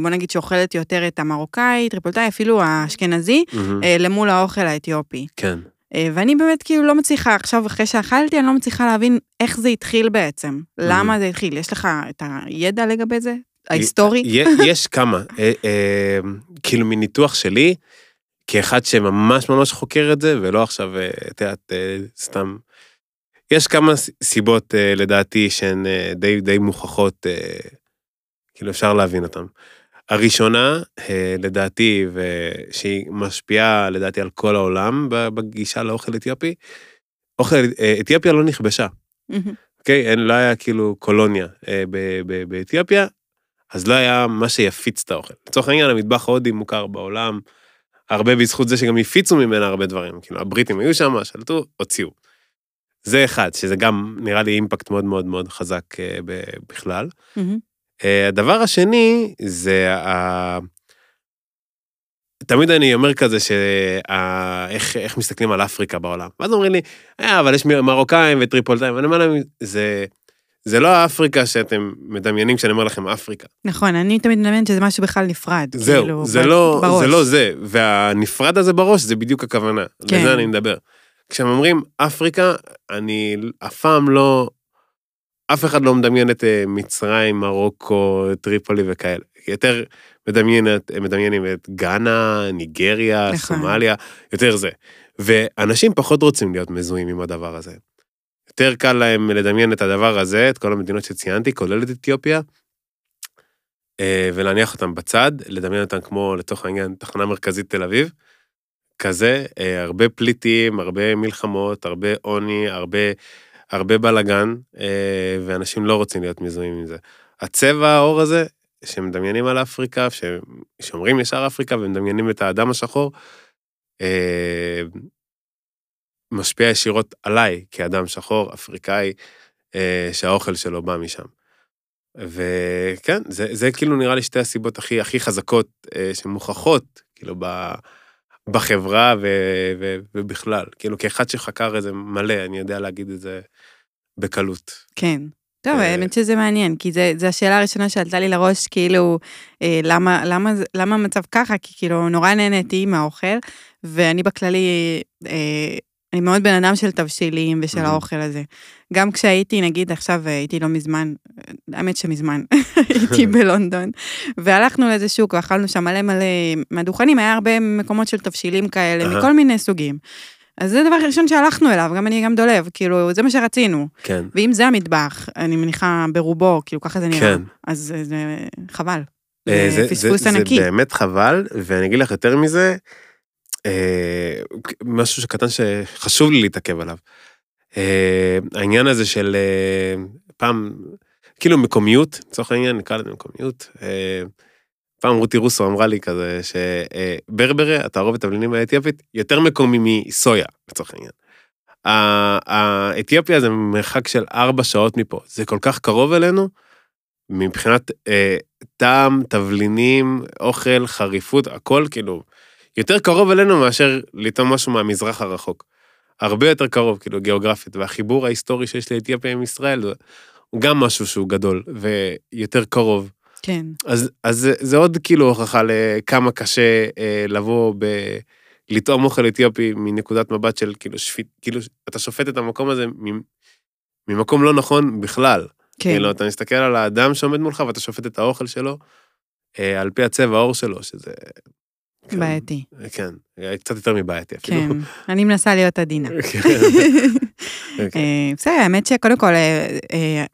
בוא נגיד שאוכלת יותר את המרוקאי, טריפולטאי, אפילו האשכנזי, מהמם. אה, למול האוכל האתיופי. כן. אה, ואני באמת כאילו לא מצליחה, עכשיו אחרי שאכלתי, אני לא מצליחה להבין איך זה התחיל בעצם. למה זה התחיל? יש לך את הידע לגבי זה? ההיסטורי? יש כמה. אה, אה, כאילו מניתוח שלי, כאחד שממש ממש חוקר את זה, ולא עכשיו, את יודעת, סתם. יש כמה סיבות לדעתי שהן די די מוכחות, כאילו אפשר להבין אותן. הראשונה, אה, לדעתי, ושהיא משפיעה לדעתי על כל העולם בגישה לאוכל אתיופי, אוכל, אה, אתיופיה לא נכבשה. אוקיי? אין, לא היה כאילו קולוניה אה, באתיופיה, אז לא היה מה שיפיץ את האוכל. לצורך העניין, המטבח ההודי מוכר בעולם, הרבה בזכות זה שגם הפיצו ממנה הרבה דברים. כאילו, הבריטים היו שם, שלטו, הוציאו. זה אחד, שזה גם נראה לי אימפקט מאוד מאוד מאוד חזק בכלל. אה, הדבר השני זה ה... תמיד אני אומר כזה שאיך איך מסתכלים על אפריקה בעולם. ואז אומרים לי, אה, אבל יש מרוקאים וטריפולטאים, ואני אומר להם, זה, זה לא האפריקה שאתם מדמיינים כשאני אומר לכם אפריקה. נכון, אני תמיד מדמיינת שזה משהו בכלל נפרד. זהו, כאילו, זה ב- לא, בראש. זה לא זה, והנפרד הזה בראש זה בדיוק הכוונה, כן. לזה אני מדבר. כשהם אומרים אפריקה, אני אף פעם לא, אף אחד לא מדמיין את אה, מצרים, מרוקו, טריפולי וכאלה. יותר מדמיינת, מדמיינים את גאנה, ניגריה, נכון. סומליה, יותר זה. ואנשים פחות רוצים להיות מזוהים עם הדבר הזה. יותר קל להם לדמיין את הדבר הזה, את כל המדינות שציינתי, כולל את אתיופיה, אה, ולהניח אותם בצד, לדמיין אותם כמו, לתוך העניין, תחנה מרכזית תל אביב. כזה, אה, הרבה פליטים, הרבה מלחמות, הרבה עוני, הרבה, הרבה בלאגן, אה, ואנשים לא רוצים להיות מזוהים עם זה. הצבע העור הזה, שמדמיינים על אפריקה, שאומרים ישר אפריקה ומדמיינים את האדם השחור, אה, משפיע ישירות עליי כאדם שחור, אפריקאי, אה, שהאוכל שלו בא משם. וכן, זה, זה כאילו נראה לי שתי הסיבות הכי, הכי חזקות שמוכחות, כאילו, ב, בחברה ו, ו, ובכלל. כאילו, כאחד שחקר את זה מלא, אני יודע להגיד את זה בקלות. כן. טוב, אה, האמת שזה מעניין, כי זה, זה השאלה הראשונה שעלתה לי לראש, כאילו, אה, למה, למה, למה המצב ככה? כי כאילו, נורא נהניתי מהאוכל, ואני בכללי, אה, אני מאוד בן אדם של תבשילים ושל Mhm. האוכל הזה. גם כשהייתי, נגיד עכשיו אה, הייתי לא מזמן, אה, האמת שמזמן, הייתי בלונדון, והלכנו לאיזה שוק ואכלנו שם מלא מלא מהדוכנים, היה הרבה מקומות של תבשילים כאלה, אהה. מכל מיני סוגים. אז זה הדבר הראשון שהלכנו אליו, גם אני גם דולב, כאילו, זה מה שרצינו. כן. ואם זה המטבח, אני מניחה ברובו, כאילו ככה זה נראה, כן. אז זה- זה חבל. אה, זה פספוס ענקי. זה באמת חבל, ואני אגיד לך יותר מזה, אה, משהו שקטן שחשוב לי להתעכב עליו. אה, העניין הזה של אה, פעם, כאילו מקומיות, לצורך העניין נקרא לזה מקומיות. אה, פעם רותי רוסו אמרה לי כזה שברברה, התערובת תבלינים האתיופית, יותר מקומי מסויה, לצורך העניין. האתיופיה זה מרחק של ארבע שעות מפה, זה כל כך קרוב אלינו, מבחינת אה, טעם, תבלינים, אוכל, חריפות, הכל כאילו יותר קרוב אלינו מאשר לטעום משהו מהמזרח הרחוק. הרבה יותר קרוב, כאילו, גיאוגרפית, והחיבור ההיסטורי שיש לאתיופיה עם ישראל, הוא גם משהו שהוא גדול ויותר קרוב. כן. אז, אז זה, עוד כאילו הוכחה לכמה קשה אה, לבוא ב... לטעום אוכל אתיופי מנקודת מבט של כאילו שפיט, כאילו אתה שופט את המקום הזה ממקום לא נכון בכלל. כן. כאילו, אתה מסתכל על האדם שעומד מולך ואתה שופט את האוכל שלו אה, על פי הצבע העור שלו, שזה... כן, בעייתי. כן, קצת יותר מבעייתי אפילו. כן, אני מנסה להיות עדינה. כן. אוקיי. אה, בסדר, האמת שקודם כל, אה, אה,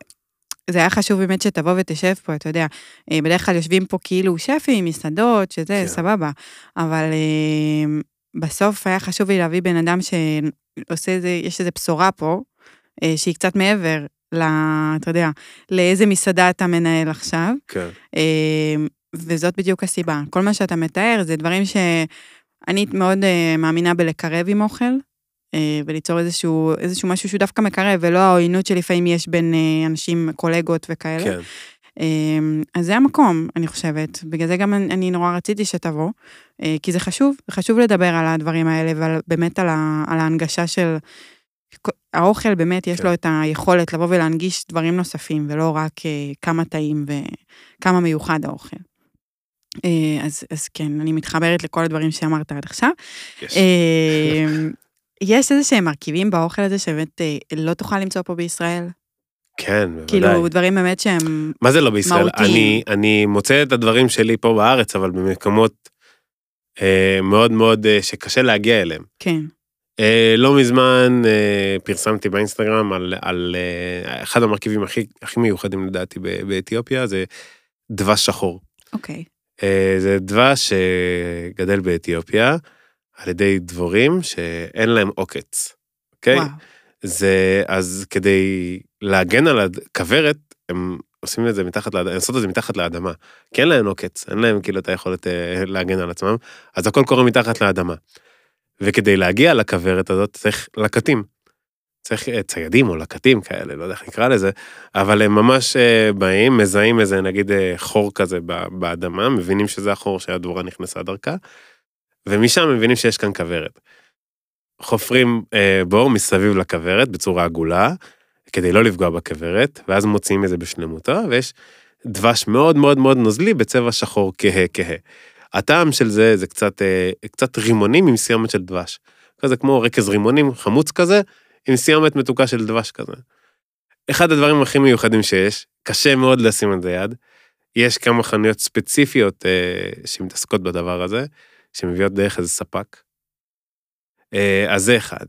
זה היה חשוב באמת שתבוא ותשב פה, אתה יודע, אה, בדרך כלל יושבים פה כאילו שפים, מסעדות, שזה כן. סבבה, אבל אה, בסוף היה חשוב לי להביא בן אדם שעושה איזה, יש איזו בשורה פה, אה, שהיא קצת מעבר, ל, אתה יודע, לאיזה מסעדה אתה מנהל עכשיו. כן, אה, וזאת בדיוק הסיבה. כל מה שאתה מתאר זה דברים שאני מאוד אה, מאמינה בלקרב עם אוכל, אה, וליצור איזשהו, איזשהו משהו שהוא דווקא מקרב, ולא העוינות שלפעמים יש בין אה, אנשים, קולגות וכאלה. כן. אז זה המקום, אני חושבת. בגלל זה גם אני נורא רציתי שתבוא, כי זה חשוב, חשוב לדבר על הדברים האלה, ובאמת על, ה, על ההנגשה של... האוכל באמת יש כן. לו את היכולת לבוא ולהנגיש דברים נוספים, ולא רק כמה טעים וכמה מיוחד האוכל. אה, אז, אז כן, אני מתחברת לכל הדברים שאמרת עד עכשיו. יש. אה, יש איזה שהם מרכיבים באוכל הזה שבאמת אה, לא תוכל למצוא פה בישראל? כן, בוודאי. כאילו, דברים באמת שהם... מה זה לא בישראל? מהותיים. אני, אני מוצא את הדברים שלי פה בארץ, אבל במקומות אה, מאוד מאוד אה, שקשה להגיע אליהם. כן, אה, לא מזמן אה, פרסמתי באינסטגרם על, על אה, אחד המרכיבים הכי, הכי מיוחדים לדעתי באתיופיה, זה דבש שחור. אוקיי. אה, זה דבש שגדל באתיופיה על ידי דבורים שאין להם עוקץ, אוקיי? וואו. זה, אז כדי להגן על הכוורת, הם עושים את זה מתחת לאדמה, הם עושות את זה מתחת לאדמה. כי אין להם עוקץ, אין להם כאילו את היכולת אה, להגן על עצמם, אז הכל קורה מתחת לאדמה. וכדי להגיע לכוורת הזאת צריך לקטים. צריך אה, ציידים או לקטים כאלה, לא יודע איך נקרא לזה, אבל הם ממש אה, באים, מזהים איזה נגיד אה, חור כזה באדמה, מבינים שזה החור שהדבורה נכנסה דרכה, ומשם מבינים שיש כאן כוורת. חופרים בור מסביב לכוורת בצורה עגולה, כדי לא לפגוע בכוורת, ואז מוציאים את זה בשלמותו, ויש דבש מאוד מאוד מאוד נוזלי בצבע שחור כהה כהה. הטעם של זה זה קצת, קצת רימונים עם סיומת של דבש. כזה כמו רקז רימונים חמוץ כזה, עם סיומת מתוקה של דבש כזה. אחד הדברים הכי מיוחדים שיש, קשה מאוד לשים על זה יד, יש כמה חנויות ספציפיות אה, שמתעסקות בדבר הזה, שמביאות דרך איזה ספק. אה, אז זה אחד.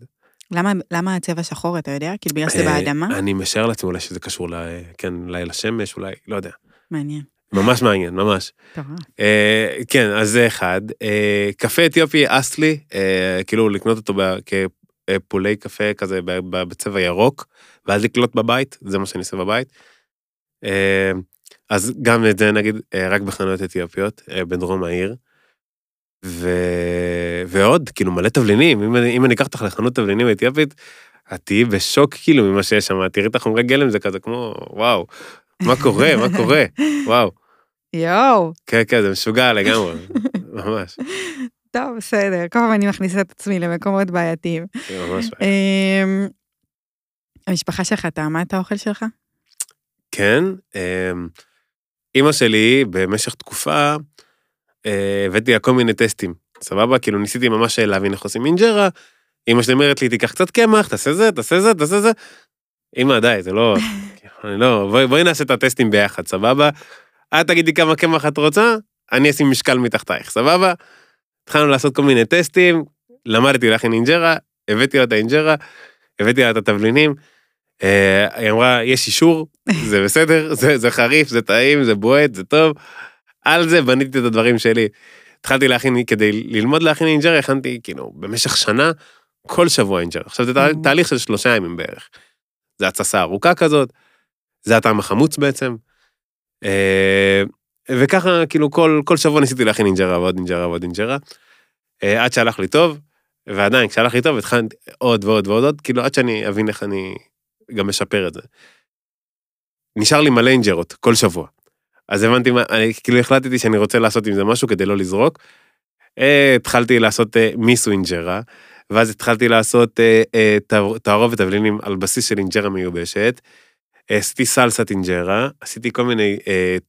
למה, למה הצבע שחור, אתה יודע? כאילו בגלל שזה אה, באדמה? אני משער לעצמי אולי שזה קשור, ל, כן, אולי לשמש, אולי, לא יודע. מעניין. ממש מעניין, ממש. טוב. אה, כן, אז זה אחד. אה, קפה אתיופי אסלי, אה, כאילו לקנות אותו ב- כפולי קפה כזה בצבע ירוק, ואז לקלוט בבית, זה מה שאני עושה בבית. אה, אז גם את זה נגיד אה, רק בחנויות אתיופיות, אה, בדרום העיר. ו... ועוד, כאילו מלא תבלינים, אם, אני- אם אני אקח אותך לחנות תבלינים אתיופית, את תהיי בשוק כאילו ממה שיש שם, תראי את החומרי גלם, זה כזה כמו, וואו, מה קורה, מה קורה, וואו. יואו, כן, כן, זה משוגע לגמרי, ממש, טוב, בסדר, כל פעם אני מכניסה את עצמי למקומות בעייתיים. אמ, המשפחה שלך טעמה את האוכל שלך? כן, אמ, אימא שלי במשך תקופה, אה, הבאתי לה כל מיני טסטים, סבבה? כאילו ניסיתי ממש להבין איך עושים אינג'רה, אימא שלי אומרת לי, תיקח קצת קמח, תעשה זה, תעשה זה, תעשה זה. אמא, די, זה לא, אני לא, בואי, בואי נעשה את הטסטים ביחד, סבבה? את תגידי כמה קמח את רוצה, אני אשים משקל מתחתייך, סבבה? התחלנו לעשות כל מיני טסטים, למדתי להכין אינג'רה, הבאתי לה את האינג'רה, הבאתי לה את התבלינים, אה, היא אמרה, יש אישור, זה בסדר, זה, זה חריף, זה טעים, זה בועט, זה טוב. על זה בניתי את הדברים שלי. התחלתי להכין, כדי ללמוד להכין אינג'רה, הכנתי כאילו במשך שנה, כל שבוע אינג'רה. עכשיו זה תה- Mm. תהליך של שלושה ימים בערך. זה התססה ארוכה כזאת, זה הטעם החמוץ בעצם. אה, וככה כאילו כל, כל שבוע ניסיתי להכין אינג'רה ועוד אינג'רה ועוד אינג'רה. אה, עד שהלך לי טוב, ועדיין כשהלך לי טוב התחלתי עוד ועוד ועוד עוד, כאילו עד שאני אבין איך אני גם משפר את זה. נשאר לי מלא אינג'רות כל שבוע. אז הבנתי מה, אני כאילו החלטתי שאני רוצה לעשות עם זה משהו כדי לא לזרוק. אה, התחלתי לעשות אה, מיסו אינג'רה, ואז התחלתי לעשות תער- תערובת תבלינים על בסיס של אינג'רה מיובשת. עשיתי סלסת אינג'רה, עשיתי כל מיני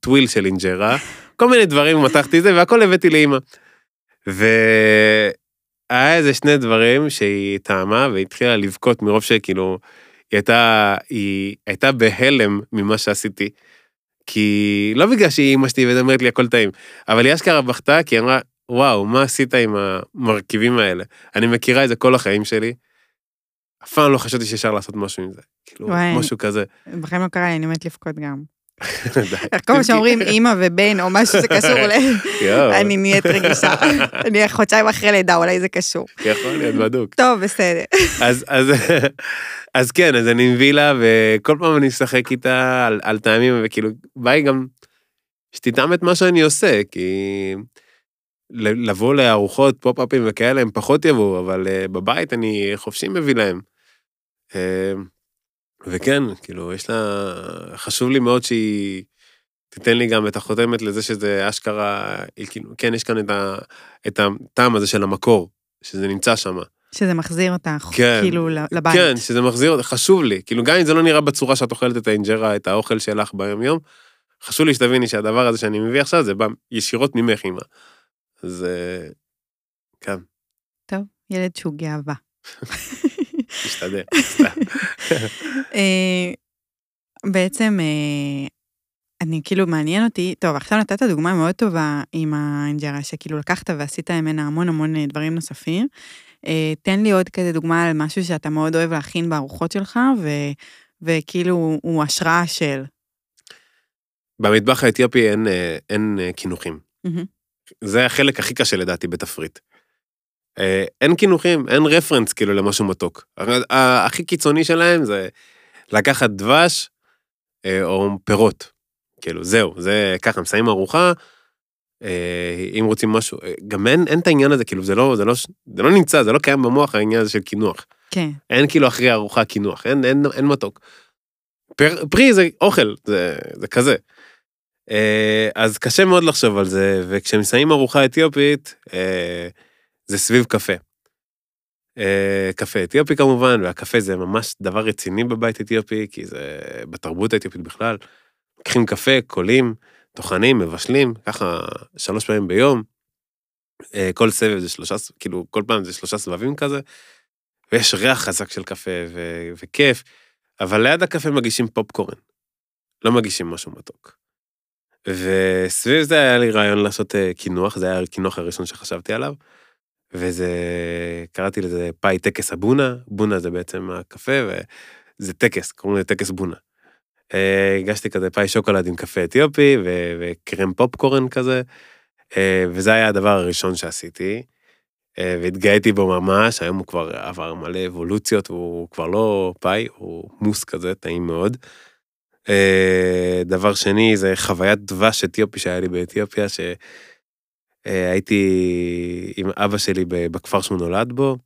tuile של אינג'רה, כל מיני דברים, מתחתי זה, והכל הבאתי לאימא. והיה איזה שני דברים שהיא טעמה והתחילה לבכות מרוב שכאילו, היא הייתה, היא הייתה בהלם ממה שעשיתי. כי לא בגלל שהיא אימא שלי ואומרת לי הכל טעים, אבל היא אשכרה בכתה כי היא אמרה, וואו, מה עשית עם המרכיבים האלה? אני מכירה את זה כל החיים שלי. אף פעם לא חשבתי שאפשר לעשות משהו עם זה. כאילו, וואי. משהו כזה. בחיים לא קרה לי, אני מת לבכות גם. כל פעם שאומרים אימא ובן או משהו שקשור ל... אני נהיית רגישה. אני חודשיים אחרי לידה, אולי זה קשור. יכול להיות בדוק. טוב, בסדר. אז, כן, אז אני מביא לה, וכל פעם אני משחק איתה על, טעמים, וכאילו, בא לי גם שתטעם את מה שאני עושה, כי לבוא לארוחות פופ-אפים וכאלה, הם פחות יבואו, אבל uh, בבית אני חופשי מביא להם. וכן, כאילו, יש לה... חשוב לי מאוד שהיא תיתן לי גם את החותמת לזה שזה אשכרה, כאילו, כן, יש כאן את, ה, את הטעם הזה של המקור, שזה נמצא שם. שזה מחזיר אותך, כן. כאילו, לבית. כן, שזה מחזיר אותך, חשוב לי. כאילו, גם אם זה לא נראה בצורה שאת אוכלת את האינג'רה, את האוכל שלך ביום-יום, חשוב לי שתביני שהדבר הזה שאני מביא עכשיו, זה בא ישירות ממך, אמא. אז אה, כן, טוב, ילד שהוא גאווה. תשתדל. סתם. אה, בעצם, אה, אני כאילו, מעניין אותי, טוב, עכשיו נתת דוגמה מאוד טובה עם האינג'רה, שכאילו לקחת ועשית ממנה המון המון אה, דברים נוספים. תן לי עוד כזה דוגמה על משהו שאתה מאוד אוהב להכין בארוחות שלך, ו, וכאילו הוא השראה של. במטבח האתיופי אין, אין אה, קינוחים. מהמם. זה החלק הכי קשה לדעתי בתפריט. אה, אין קינוחים, אין רפרנס כאילו למשהו מתוק. הכי קיצוני שלהם זה לקחת דבש אה, או פירות. כאילו, זהו, זה ככה, מסיים ארוחה, אה, אם רוצים משהו, גם אין, אין את העניין הזה, כאילו, זה לא, זה, לא, זה לא נמצא, זה לא קיים במוח העניין הזה של קינוח. כן, אין כאילו אחרי ארוחה קינוח, אין, אין, אין מתוק. פר, פרי זה אוכל, זה, זה כזה. אז קשה מאוד לחשוב על זה, וכשמסיימים ארוחה אתיופית, זה סביב קפה. אה, קפה אתיופי כמובן, והקפה זה ממש דבר רציני בבית אתיופי, כי זה בתרבות האתיופית בכלל. לוקחים קפה, קולים, טוחנים, מבשלים, ככה שלוש פעמים ביום. אה, כל סבב זה שלושה, כאילו, כל פעם זה שלושה סבבים כזה, ויש ריח חזק של קפה ו- וכיף, אבל ליד הקפה מגישים פופקורן, לא מגישים משהו מתוק. וסביב זה היה לי רעיון לעשות אה, קינוח, זה היה הקינוח הראשון שחשבתי עליו, וזה, קראתי לזה פאי טקס הבונה, בונה זה בעצם הקפה, וזה טקס, קוראים לזה טקס בונה. אה, הגשתי כזה פאי שוקולד עם קפה אתיופי ו- וקרם פופקורן כזה, אה, וזה היה הדבר הראשון שעשיתי. אה, והתגאיתי בו ממש, היום הוא כבר עבר מלא אבולוציות, הוא כבר לא פאי, הוא מוס כזה, טעים מאוד. דבר שני, זה חוויית דבש אתיופי שהיה לי באתיופיה, שהייתי עם אבא שלי בכפר שהוא נולד בו,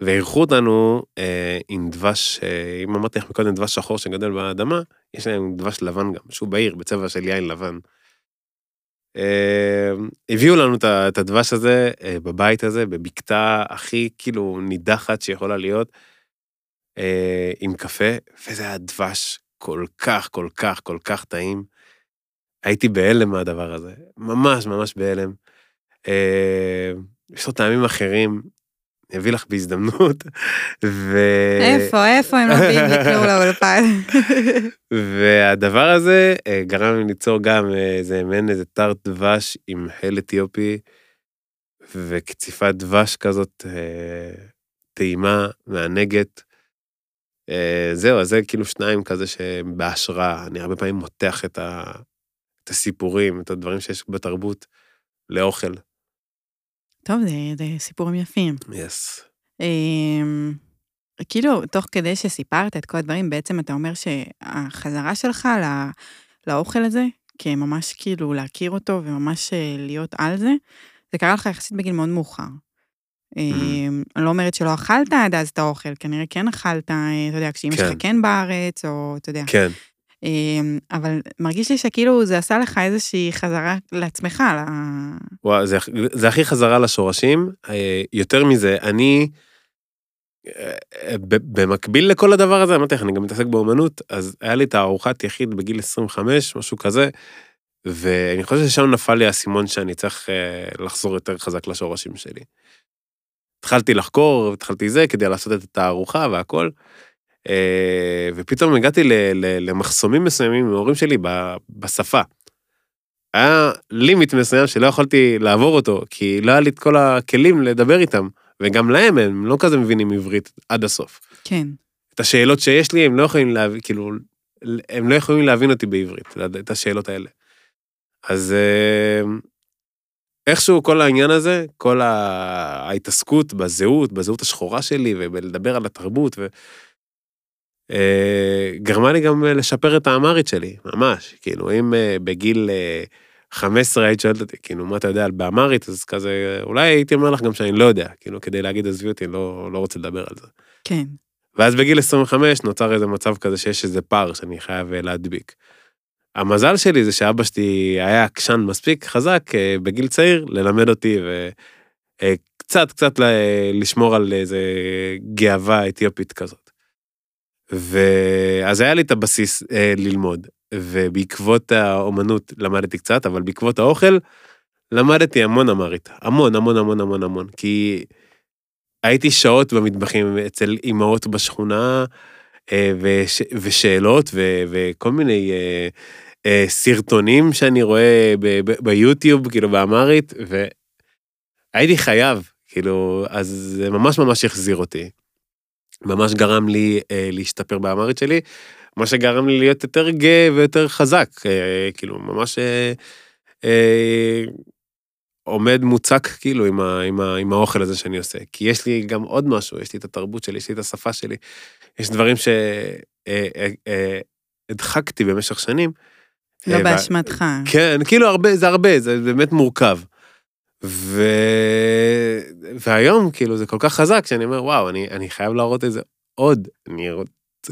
ואירחו אותנו אה, עם דבש, אה, אם אמרתי לך מקודם דבש שחור שגדל באדמה, יש להם דבש לבן גם, שהוא בעיר, בצבע של יין לבן. אה, הביאו לנו את הדבש הזה אה, בבית הזה, בבקתה הכי כאילו נידחת שיכולה להיות, אה, עם קפה, וזה היה דבש כל כך, כל כך, כל כך טעים. הייתי בהלם מהדבר הזה, ממש ממש בהלם. אה, יש לו טעמים אחרים, אני אביא לך בהזדמנות, ו... איפה, איפה הם לא מביאים לי כלום לאולפן? והדבר הזה אה, גרם לי ליצור גם אה, איזה מעין איזה טארט דבש עם הל אתיופי וקציפת דבש כזאת טעימה, מענגת. אה, זהו, אז זה כאילו שניים כזה שבהשראה, אני הרבה פעמים מותח את, ה, את הסיפורים, את הדברים שיש בתרבות לאוכל. טוב, זה, זה סיפורים יפים. יס. אמ, כאילו, תוך כדי שסיפרת את כל הדברים, בעצם אתה אומר שהחזרה שלך לא, לאוכל הזה, כממש כאילו להכיר אותו וממש אה, להיות על זה, זה קרה לך יחסית בגיל מאוד מאוחר. אמ, אני לא אומרת שלא אכלת עד אז את האוכל, כנראה כן אכלת, אה, אתה יודע, כשאמא כן. שלך כן בארץ, או אתה יודע. כן. אמ, אבל מרגיש לי שכאילו זה עשה לך איזושהי חזרה לעצמך, ל... וואו, זה, זה הכי חזרה לשורשים. אה, יותר מזה, אני, אה, במקביל לכל הדבר הזה, אמרתי לך, אני גם מתעסק באומנות, אז היה לי את הארוחת יחיד בגיל 25, משהו כזה, ואני חושב ששם נפל לי האסימון שאני צריך אה, לחזור יותר חזק לשורשים שלי. התחלתי לחקור, התחלתי זה, כדי לעשות את התערוכה והכל, ופתאום הגעתי למחסומים מסוימים עם ההורים שלי בשפה. היה לימיט מסוים שלא יכולתי לעבור אותו, כי לא היה לי את כל הכלים לדבר איתם, וגם להם הם לא כזה מבינים עברית עד הסוף. כן. את השאלות שיש לי הם לא יכולים להבין, כאילו, הם לא יכולים להבין אותי בעברית, את השאלות האלה. אז אה, איכשהו כל העניין הזה, כל ההתעסקות בזהות, בזהות השחורה שלי, ובלדבר על התרבות, ו... אה, גרמה לי גם אה, לשפר את האמרית שלי, ממש. כאילו, אם אה, בגיל אה, 15 היית שואלת אותי, כאילו, מה אתה יודע על באמרית, אז כזה, אולי הייתי אומר לך גם שאני לא יודע, כאילו, כדי להגיד עזבי אותי, לא, לא רוצה לדבר על זה. כן. ואז בגיל 25 נוצר איזה מצב כזה שיש איזה פער שאני חייב להדביק. המזל שלי זה שאבא שלי היה עקשן מספיק חזק בגיל צעיר ללמד אותי וקצת קצת לשמור על איזה גאווה אתיופית כזאת. ואז היה לי את הבסיס אה, ללמוד, ובעקבות האומנות למדתי קצת, אבל בעקבות האוכל למדתי המון אמרית, המון המון המון המון המון, כי הייתי שעות במטבחים אצל אימהות בשכונה, אה, וש, ושאלות ו, וכל מיני אה, אה, סרטונים שאני רואה ב, ב, ביוטיוב, כאילו באמרית, והייתי חייב, כאילו, אז זה ממש ממש החזיר אותי. ממש גרם לי אה, להשתפר באמרית שלי, מה שגרם לי להיות יותר גאה ויותר חזק, אה, כאילו, ממש אה, אה, עומד מוצק כאילו עם, ה, עם, ה, עם האוכל הזה שאני עושה. כי יש לי גם עוד משהו, יש לי את התרבות שלי, יש לי את השפה שלי, יש דברים שהדחקתי במשך שנים. לא אה, באשמתך. כן, כאילו הרבה, זה הרבה, זה באמת מורכב. ו... והיום, כאילו, זה כל כך חזק, שאני אומר, וואו, אני, אני חייב להראות את זה עוד, אני.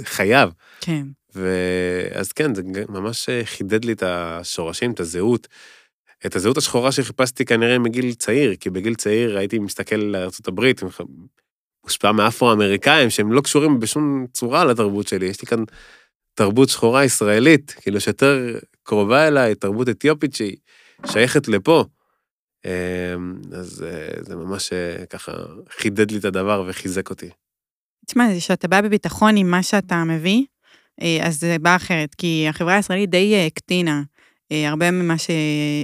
חייב. כן. ואז כן, זה ממש חידד לי את השורשים, את הזהות. את הזהות השחורה שחיפשתי כנראה מגיל צעיר, כי בגיל צעיר הייתי מסתכל לארה"ב, מושפע מאפרו-אמריקאים, שהם לא קשורים בשום צורה לתרבות שלי. יש לי כאן תרבות שחורה ישראלית, כאילו שיותר קרובה אליי, תרבות אתיופית שהיא שייכת לפה. אז זה ממש ככה חידד לי את הדבר וחיזק אותי. תשמע, זה שאתה בא בביטחון עם מה שאתה מביא, אז זה בא אחרת, כי החברה הישראלית די הקטינה הרבה ממה ש...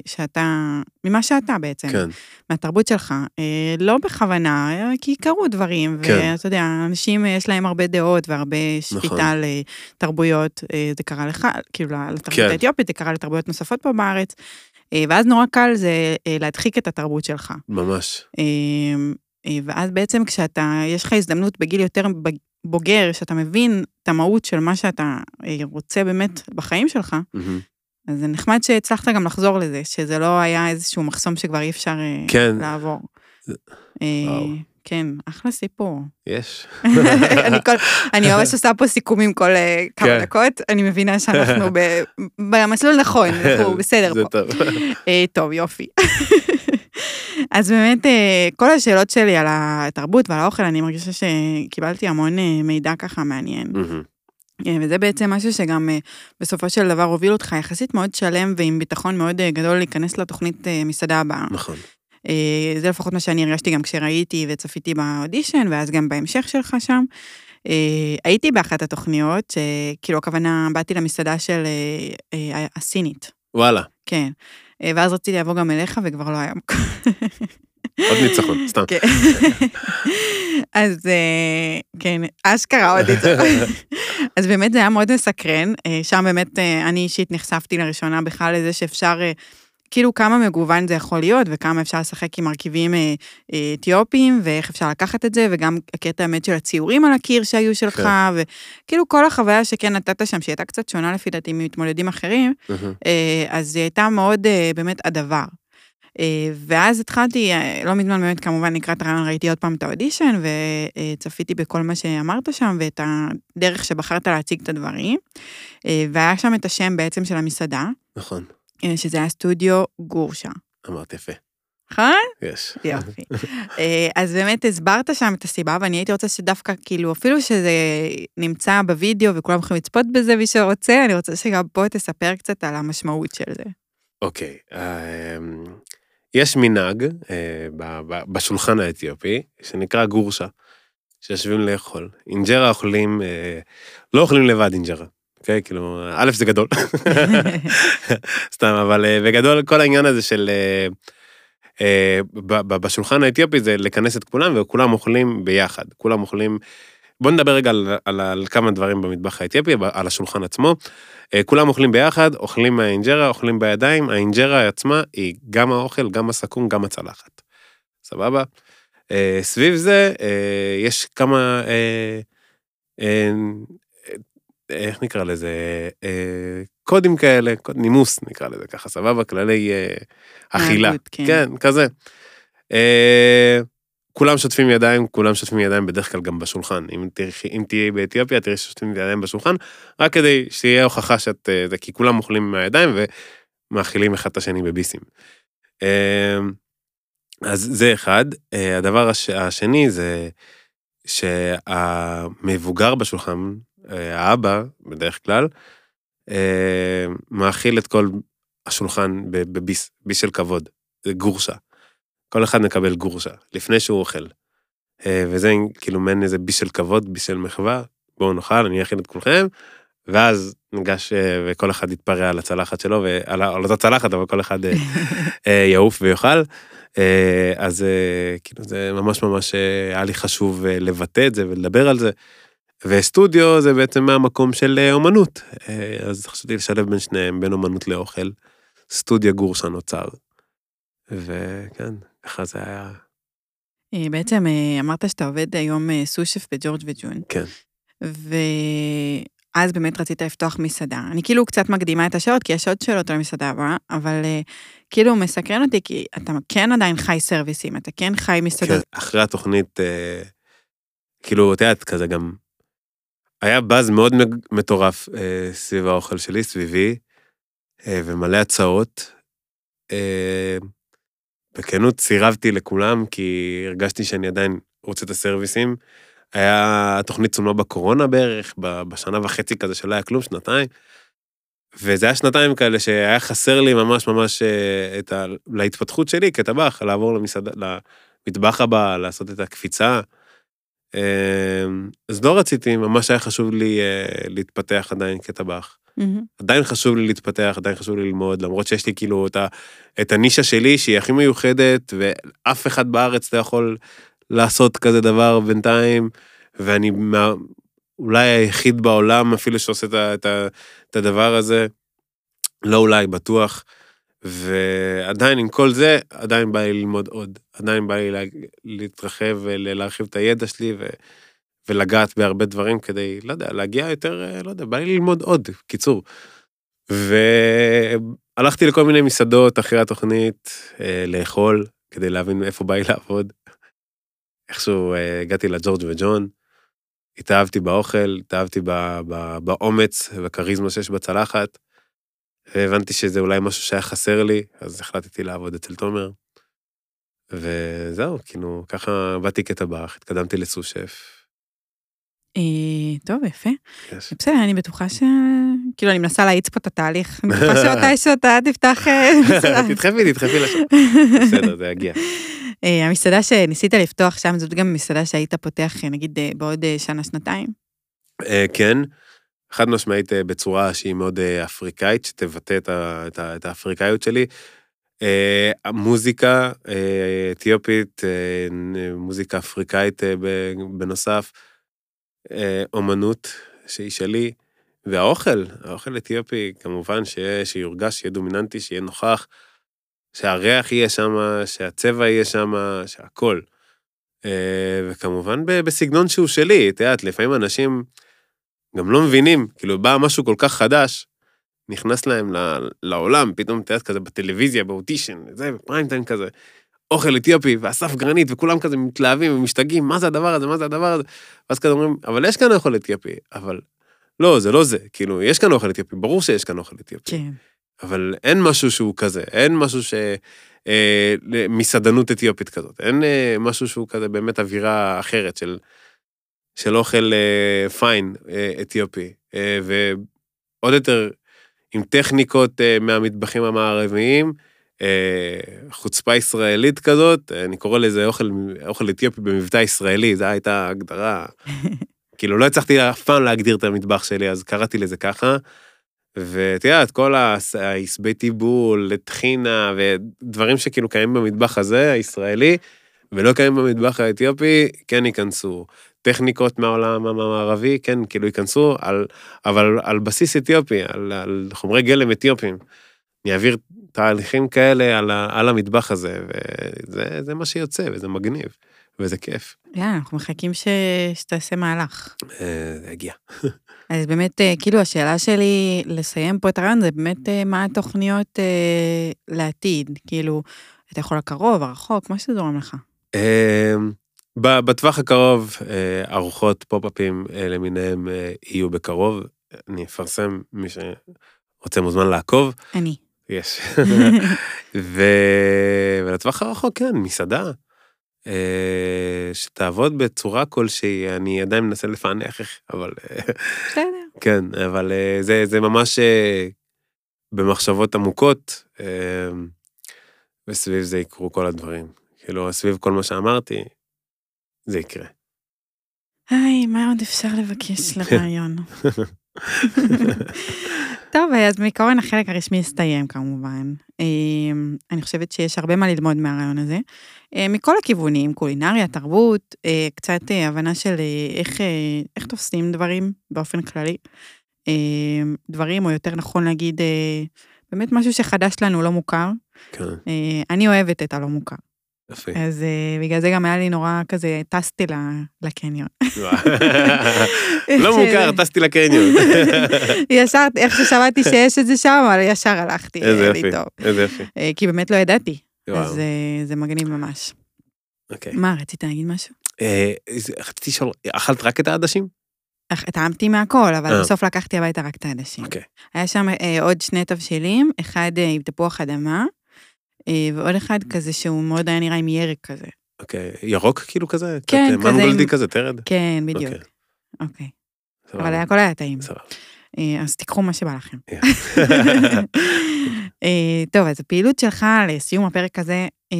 שאתה, ממה שאתה בעצם, כן. מהתרבות שלך. לא בכוונה, כי קרו דברים, כן. ואתה יודע, אנשים יש להם הרבה דעות והרבה נכון. על תרבויות, זה קרה לך, כאילו לתרבות כן. האתיופית, זה קרה לתרבויות נוספות פה בארץ, ואז נורא קל זה להדחיק את התרבות שלך. ממש. ואז בעצם כשאתה, יש לך הזדמנות בגיל יותר בוגר, שאתה מבין את המהות של מה שאתה רוצה באמת בחיים שלך, מהמם. אז זה נחמד שהצלחת גם לחזור לזה, שזה לא היה איזשהו מחסום שכבר אי אפשר אה, כן. לעבור. זה- אה, וואו. כן, אחלה סיפור. יש. אני, כל, אני ממש עושה פה סיכומים כל אה, כמה כן. דקות, אני מבינה שאנחנו ב, במסלול נכון, אנחנו בסדר זה פה. טוב. אה, טוב, יופי. אז באמת, אה, כל השאלות שלי על התרבות ועל האוכל, אני מרגישה שקיבלתי המון אה, מידע ככה מעניין. אה, וזה בעצם משהו שגם אה, בסופו של דבר הוביל אותך יחסית מאוד שלם ועם ביטחון מאוד אה, גדול להיכנס לתוכנית אה, מסעדה הבאה. נכון. אה, זה לפחות מה שאני הרגשתי גם כשראיתי וצפיתי באודישן, ואז גם בהמשך שלך שם. אה, הייתי באחת התוכניות, שכאילו הכוונה, באתי למסעדה של אה, אה, הסינית, וואלה, כן. אה, ואז רציתי לבוא גם אליך וכבר לא היה מקום. עוד ניצחון, סתם. כן. אז אה, כן, אשכרה עוד ניצחון. אז באמת זה היה מאוד מסקרן, אה, שם באמת אה, אני אישית נחשפתי לראשונה בכלל לזה שאפשר, אה, כאילו כמה מגוון זה יכול להיות, וכמה אפשר לשחק עם מרכיבים אה, אה, אתיופיים, ואיך אפשר לקחת את זה, וגם הקטע האמת של הציורים על הקיר שהיו שלך, כן. וכאילו כל החוויה שכן נתת שם, שהיא הייתה קצת שונה לפי דעתי ממתמודדים אחרים. אה, אז היא הייתה מאוד אה, באמת הדבר. ואז התחלתי, לא מזמן באמת כמובן לקראת הרעיון ראיתי עוד פעם את האודישן, וצפיתי בכל מה שאמרת שם, ואת הדרך שבחרת להציג את הדברים. והיה שם את השם בעצם של המסעדה, נכון, שזה היה סטודיו גורשה. אמרת יפה. נכון? יש. יופי. אה, אז באמת הסברת שם את הסיבה, ואני הייתי רוצה שדווקא, כאילו, אפילו שזה נמצא בווידאו וכולם יכולים לצפות בזה, מי שרוצה, אני רוצה שגם פה תספר קצת על המשמעות של זה. אוקיי, אמ, יש מנהג אה, ב- ב- בשולחן האתיופי, שנקרא גורשה, שיושבים לאכול. אינג'רה אוכלים, אה, לא אוכלים לבד אינג'רה, אוקיי? כאילו, א', זה גדול. סתם, אבל אה, בגדול כל העניין הזה של... אה, אה, בשולחן האתיופי זה לכנס את כולם וכולם אוכלים ביחד, כולם אוכלים... בוא נדבר רגע על, על, על כמה דברים במטבח האתיופי, על השולחן עצמו. כולם אוכלים ביחד, אוכלים מהאינג'רה, אוכלים בידיים, האינג'רה עצמה היא גם האוכל, גם הסכו"ם, גם הצלחת. סבבה? סביב זה יש כמה, איך נקרא לזה, אה, קודים כאלה, קוד נימוס נקרא לזה ככה, סבבה? כללי אה, אכילה. כן. כן, כזה. אה, כולם שוטפים ידיים, כולם שוטפים ידיים בדרך כלל גם בשולחן. אם אם תהיי באתיופיה, תראי ששוטפים ידיים בשולחן, רק כדי שיהיה הוכחה שאת... אה, כי כולם אוכלים מהידיים ומאכילים אחד את השני בביסים. אה, אז זה אחד. אה, הדבר הש, השני זה שהמבוגר בשולחן, האבא, בדרך כלל, אה, מאכיל את כל השולחן בביס, ביס של כבוד, זה גורשה. כל אחד מקבל גורשה, לפני שהוא אוכל. אה, וזה כאילו מעין איזה ביס של כבוד, ביס של מחווה, בואו נאכל, אני אכין את כולכם, ואז ניגש אה, וכל אחד יתפרע על הצלחת שלו, ועל על אותה צלחת, אבל כל אחד אה, אה, יעוף ויאכל. אה, אז אה, כאילו זה ממש ממש אה, היה לי חשוב אה, לבטא את זה ולדבר על זה. וסטודיו זה בעצם מהמקום של אה, אומנות, אה, אז חשבתי לשלב בין שניהם, בין אומנות לאוכל. סטודיו גורשה נוצר. וכן, ככה זה היה, אה, בעצם אמרת שאתה עובד היום סושף בג'ורג' וג'ון. כן. ואז באמת רצית לפתוח מסעדה. אני כאילו קצת מקדימה את השאלות, כי יש עוד שאלות על המסעדה הבאה, אבל כאילו מסקרן אותי, כי אתה כן עדיין חי סרוויסים, אתה כן חי מסעדות. כן, אחרי התוכנית, כאילו, את יודעת, כזה גם, היה באז מאוד מטורף אה, סביב האוכל שלי, סביבי, אה, ומלא הצעות. אה, בכנות סירבתי לכולם, כי הרגשתי שאני עדיין רוצה את הסרוויסים. היה, התוכנית צולמה בקורונה בערך, בשנה וחצי כזה שלא היה כלום, שנתיים. וזה היה שנתיים כאלה שהיה חסר לי ממש ממש אה, את ה... להתפתחות שלי כטבח, לעבור למסעדה, למטבח הבא, לעשות את הקפיצה. אה, אז לא רציתי, ממש היה חשוב לי אה, להתפתח עדיין כטבח. מהמם. עדיין חשוב לי להתפתח, עדיין חשוב לי ללמוד, למרות שיש לי כאילו את, ה, את הנישה שלי שהיא הכי מיוחדת, ואף אחד בארץ לא יכול לעשות כזה דבר בינתיים, ואני מה, אולי היחיד בעולם אפילו שעושה את, ה, את, ה, את הדבר הזה, לא אולי, בטוח. ועדיין עם כל זה, עדיין בא לי ללמוד עוד. עדיין בא לי לה, להתרחב ולהרחיב את הידע שלי ו, ולגעת בהרבה דברים כדי, לא יודע, להגיע יותר, אה, לא יודע, בא לי ללמוד עוד, קיצור. והלכתי לכל מיני מסעדות אחרי התוכנית, אה, לאכול, כדי להבין איפה בא לי לעבוד. איכשהו אה, הגעתי לג'ורג' וג'ון, התאהבתי באוכל, התאהבתי ב- ב- באומץ ובכריזמה שיש בצלחת, והבנתי שזה אולי משהו שהיה חסר לי, אז החלטתי לעבוד אצל תומר. וזהו, כאילו, ככה באתי כטבח, התקדמתי לסו-שף. אה, טוב, יפה. יש. בסדר, אני בטוחה ש... כאילו, אני מנסה להאיץ פה את התהליך. אני בטוחה שמתישהו אתה תפתח אה, מסעדה. תדחפי, תדחפי לשם. בסדר, זה יגיע. אה, המסעדה שניסית לפתוח שם, זאת גם מסעדה שהיית פותח, אה, נגיד, אה, בעוד אה, שנה-שנתיים? אה, כן, חד משמעית אה, בצורה שהיא מאוד אה, אפריקאית, שתבטא את ה- את ה- את האפריקאיות שלי. אה, המוזיקה אה, אתיופית, מוזיקה אפריקאית בנוסף, אומנות שהיא שלי, והאוכל, האוכל אתיופי, כמובן שיהיה, שיורגש, שיהיה דומיננטי, שיהיה נוכח, שהריח יהיה שם, שהצבע יהיה שם, שהכל. אה, וכמובן בסגנון שהוא שלי, את יודעת, לפעמים אנשים גם לא מבינים, כאילו בא משהו כל כך חדש, נכנס להם לעולם, פתאום, אתה יודע, כזה בטלוויזיה, באוטישן, זה, בפריים טיים כזה, אוכל אתיופי, ואסף גרנית, וכולם כזה מתלהבים ומשתגעים, מה זה הדבר הזה, מה זה הדבר הזה? ואז כזה אומרים, אבל יש כאן אוכל אתיופי, אבל לא, זה לא זה, כאילו, יש כאן אוכל אתיופי, ברור שיש כאן אוכל אתיופי. כן. אבל אין משהו שהוא כזה, אין משהו ש... אה, מסעדנות אתיופית כזאת, אין אה, משהו שהוא כזה באמת אווירה אחרת של, של אוכל אה, פיין אה, אתיופי, אה, ועוד יותר עם טכניקות אה, מהמטבחים המערביים, אה, חוצפה ישראלית כזאת, אה, אני קורא לזה אוכל, אוכל אתיופי במבטא ישראלי, זו הייתה הגדרה. כאילו לא הצלחתי אף פעם להגדיר את המטבח שלי, אז קראתי לזה ככה. ואת יודעת, כל העשבי טיבול, טחינה, ודברים שכאילו קיימים במטבח הזה, הישראלי, ולא קיימים במטבח האתיופי, כן ייכנסו. טכניקות מהעולם המערבי, כן, כאילו ייכנסו, על, אבל על בסיס אתיופי, על, על חומרי גלם אתיופיים. אני אעביר תהליכים כאלה על, על המטבח הזה, וזה זה מה שיוצא, וזה מגניב, וזה כיף. יאללה, אנחנו מחכים ש... שתעשה מהלך. אה, זה הגיע. אז באמת, אה, כאילו, השאלה שלי לסיים פה את הרעיון זה באמת אה, מה התוכניות לעתיד. כאילו, אתה יכול לקרוב, הרחוק, מה שזורם לך. בטווח הקרוב, אה, ארוחות פופ-אפים אה, למיניהם אה, יהיו בקרוב. אני אפרסם, מי שרוצה מוזמן לעקוב. אני. יש. ו... ולטווח הרחוק, כן, מסעדה. שתעבוד בצורה כלשהי, אני עדיין מנסה לפענח איך, אבל בסדר. כן, אבל זה, זה ממש במחשבות עמוקות, וסביב זה יקרו כל הדברים. כאילו, סביב כל מה שאמרתי, זה יקרה. היי, מה עוד אפשר לבקש לרעיון? טוב, אז בעיקרון החלק הרשמי הסתיים כמובן. אמ, אני חושבת שיש הרבה מה ללמוד מהרעיון הזה. אה, מכל הכיוונים, קולינריה, תרבות, אה, קצת אה, הבנה של איך, איך תופסים דברים באופן כללי. אמ, דברים, או יותר נכון להגיד, באמת משהו שחדש לנו, לא מוכר. כן, אני אוהבת את הלא מוכר. יפה. אז אה, בגלל זה גם היה לי נורא כזה, טסתי ל- לקניון. לא מוכר, טסתי לקניון. ישר, איך ששמעתי שיש את זה שם, אבל ישר הלכתי, איזה טוב. איזה יופי. אה, כי באמת לא ידעתי, אז אה, זה מגניב ממש. אוקיי. מה, רצית להגיד משהו? רציתי לשאול, אכלת רק את העדשים? טעמתי מהכל, אבל. בסוף לקחתי הביתה רק את העדשים. אוקיי. היה שם עוד שני תבשילים, אחד עם תפוח אדמה, ועוד אחד כזה שהוא מאוד היה נראה עם ירק כזה. אוקיי, ירוק כאילו כזה? כן, קצת, כזה מנגולדי כזה, תרד? כן, בדיוק. אוקיי, אוקיי. סבבה, אבל הכל היה טעים. סבבה. אה, אז תיקחו מה שבא לכם. אה, טוב, אז הפעילות שלך לסיום הפרק הזה, אה,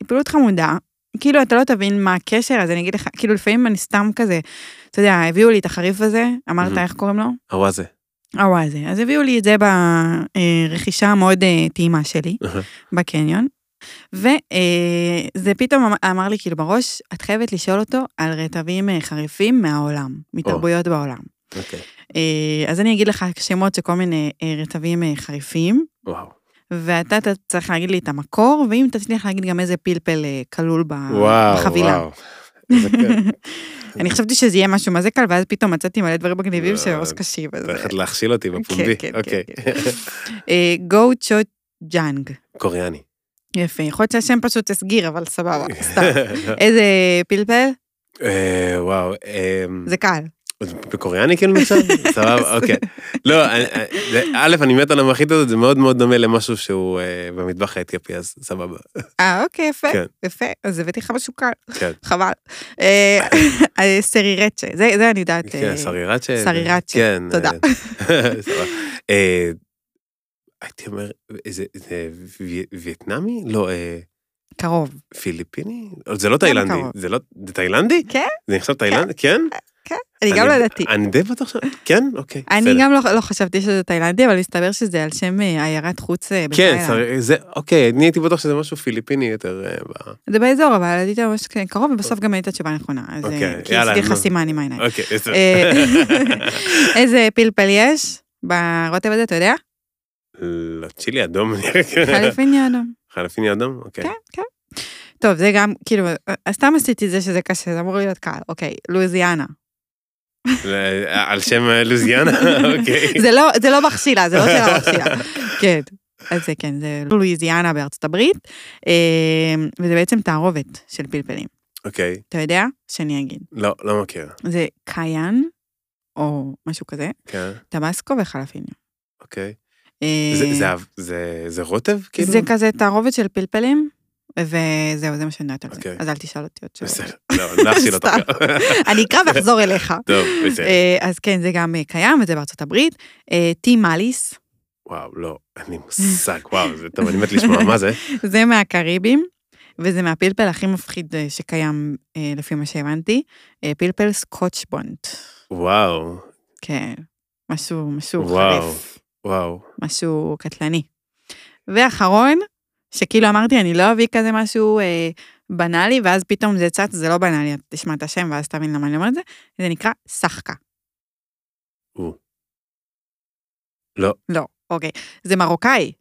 היא פעילות חמודה. כאילו, אתה לא תבין מה הקשר, אז אני אגיד לך, כאילו, לפעמים אני סתם כזה, אתה יודע, הביאו לי את החריף הזה, אמרת. איך קוראים לו? הוואזה. הוואזה. אז הביאו לי את זה ברכישה המאוד אה, טעימה שלי, בקניון. וזה פתאום אמ- אמר לי כאילו בראש, את חייבת לשאול אותו על רטבים אה, חריפים מהעולם, מתרבויות בעולם. אוקיי, אה, אז אני אגיד לך שמות של כל מיני אה, רטבים אה, חריפים, וואו. ואתה ת- צריך להגיד לי את המקור, ואם תצליח להגיד גם איזה פלפל אה, כלול ב- וואו, בחבילה. וואו. אני חשבתי שזה יהיה משהו מה זה קל, ואז פתאום מצאתי מלא דברים מגניבים לא, קשים. אז, אתה הולכת להכשיל אותי בפומבי, כן, כן, אוקיי. אה, גוצ'וג'אנג. קוריאני. יפה, יכול להיות שהשם פשוט הסגיר, אבל סבבה, סתם. איזה פלפל? אה, וואו, אמ, זה קל. בקוריאני כאילו נחשב? סבבה, אוקיי. לא, אני- זה- א', אני מת על המחית הזאת, זה מאוד מאוד דומה למשהו שהוא אה, במטבח האתיופי, אז סבבה. אה, אוקיי, יפה, כן. יפה. אז הבאתי לך משהו קל, כן. חבל. אה, אה, סרירצ'ה, זה אני יודעת. כן, אה, סרירצ'ה. סרירצ'ה, כן. תודה. אה, סבבה. אה, הייתי אומר, זה וייטנאמי? לא, אה, קרוב. פיליפיני? זה לא תאילנדי. זה לא, זה תאילנדי? כן, זה נחשב תאילנדי? כן? אני גם לא ידעתי. אני די בטוח ש... כן? אוקיי. אני. גם לא לא חשבתי שזה תאילנדי, אבל מסתבר שזה על שם אה, עיירת חוץ אה, כן, בתאילנד. סר- זה, אוקיי, אני הייתי בטוח שזה משהו פיליפיני יותר. אה, זה באזור, אבל היית ממש קרוב, ובסוף גם הייתה תשובה נכונה. אוקיי, כי יאללה, עשיתי לך נו. סימן עם העיניים. אוקיי, איזה פלפל יש ברוטב הזה, אתה יודע? לא, צ'ילי אדום. חליפיני אדום. חלפיני אדום? אוקיי. כן, כן. טוב, זה גם, כאילו, סתם עשיתי זה שזה קשה, זה אמור להיות קל. אוקיי, לואיזיאנה. על שם אה, לוזיאנה? אוקיי. זה לא, זה לא מכשילה, זה לא שאלה מכשילה. כן. אז זה כן, זה לואיזיאנה בארצות הברית, אה, וזה בעצם תערובת של פלפלים. אוקיי. אתה יודע? שאני אגיד. לא, לא מכיר. זה קיאן, או משהו כזה, כן, טבסקו וחלפיניו. אוקיי. אה, זה- זה- זה- זה רוטב כאילו? זה כזה תערובת של פלפלים, וזהו, זה מה שאני יודעת על זה. אוקיי. אז אל תשאל אותי עוד שאלות. בסדר, לא, לא אותך. סתם. אני אקרא ואחזור אליך. טוב, בסדר. אה, אז כן, זה גם אה, קיים, וזה בארצות הברית. אה, טי מאליס, וואו, לא, אין לי מושג, וואו, זה טוב, אני מת לשמוע, מה זה? זה מהקריבים, וזה מהפלפל הכי מפחיד שקיים, לפי מה שהבנתי. פלפל סקוטשבונט. וואו, כן, משהו, משהו וואו. חריף, וואו. משהו קטלני. ואחרון, שכאילו אמרתי, אני לא אביא כזה משהו אה, בנאלי, ואז פתאום זה צץ, זה לא בנאלי, תשמע את השם ואז תבין למה אני אומרת את זה, זה נקרא סחקה. לא, לא, אוקיי. זה מרוקאי,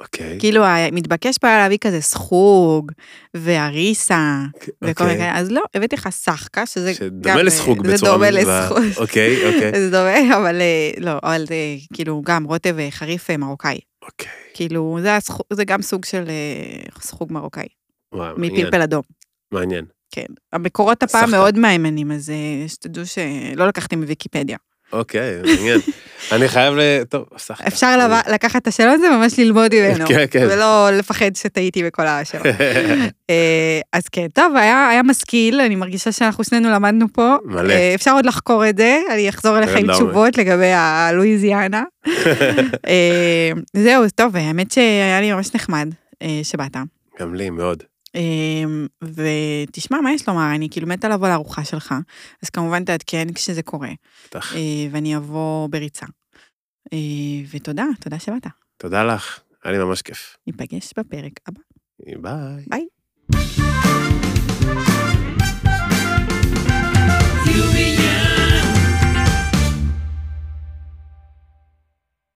אוקיי. כאילו מתבקש פה היה להביא כזה סחוג, ואריסה, וכל מיני אוקיי. כאלה, אז לא, הבאתי לך סחקה, שזה גם... שדומה אה, לסחוג זה בצורה... דומה מ- לסחוג. אוקיי, אוקיי. זה דומה, אבל אה, לא, אבל זה כאילו גם רוטב אה, חריף אה, מרוקאי. אוקיי. כאילו, זה, הסחוג, זה גם סוג של אה, סחוג מרוקאי, וואו, מעניין. מפלפל אדום. מעניין. כן. המקורות הפעם סחקה. מאוד מהימנים, אז אה, שתדעו שלא לקחתי מוויקיפדיה. אוקיי, מעניין. אני חייב ל... טוב, סחקה. אפשר לקחת את השאלות הזה וממש ללמוד ממנו. כן, כן. ולא לפחד שטעיתי בכל השאלות. אה, אז כן, טוב, היה, משכיל, אני מרגישה שאנחנו שנינו למדנו פה. מלא. אה, אפשר עוד לחקור את זה, אני אחזור אליך עם. תשובות לגבי הלואיזיאנה. אה, זהו, טוב, האמת שהיה לי ממש נחמד שבאת. גם לי, מאוד. אמ, ותשמע, מה יש לומר? אני כאילו מתה לבוא לארוחה שלך, אז כמובן תעדכן כשזה קורה. בטח. אה, ואני אבוא בריצה. אה, ותודה, תודה שבאת. תודה לך, היה לי ממש כיף. ניפגש בפרק הבא. אה, ביי. ביי. You be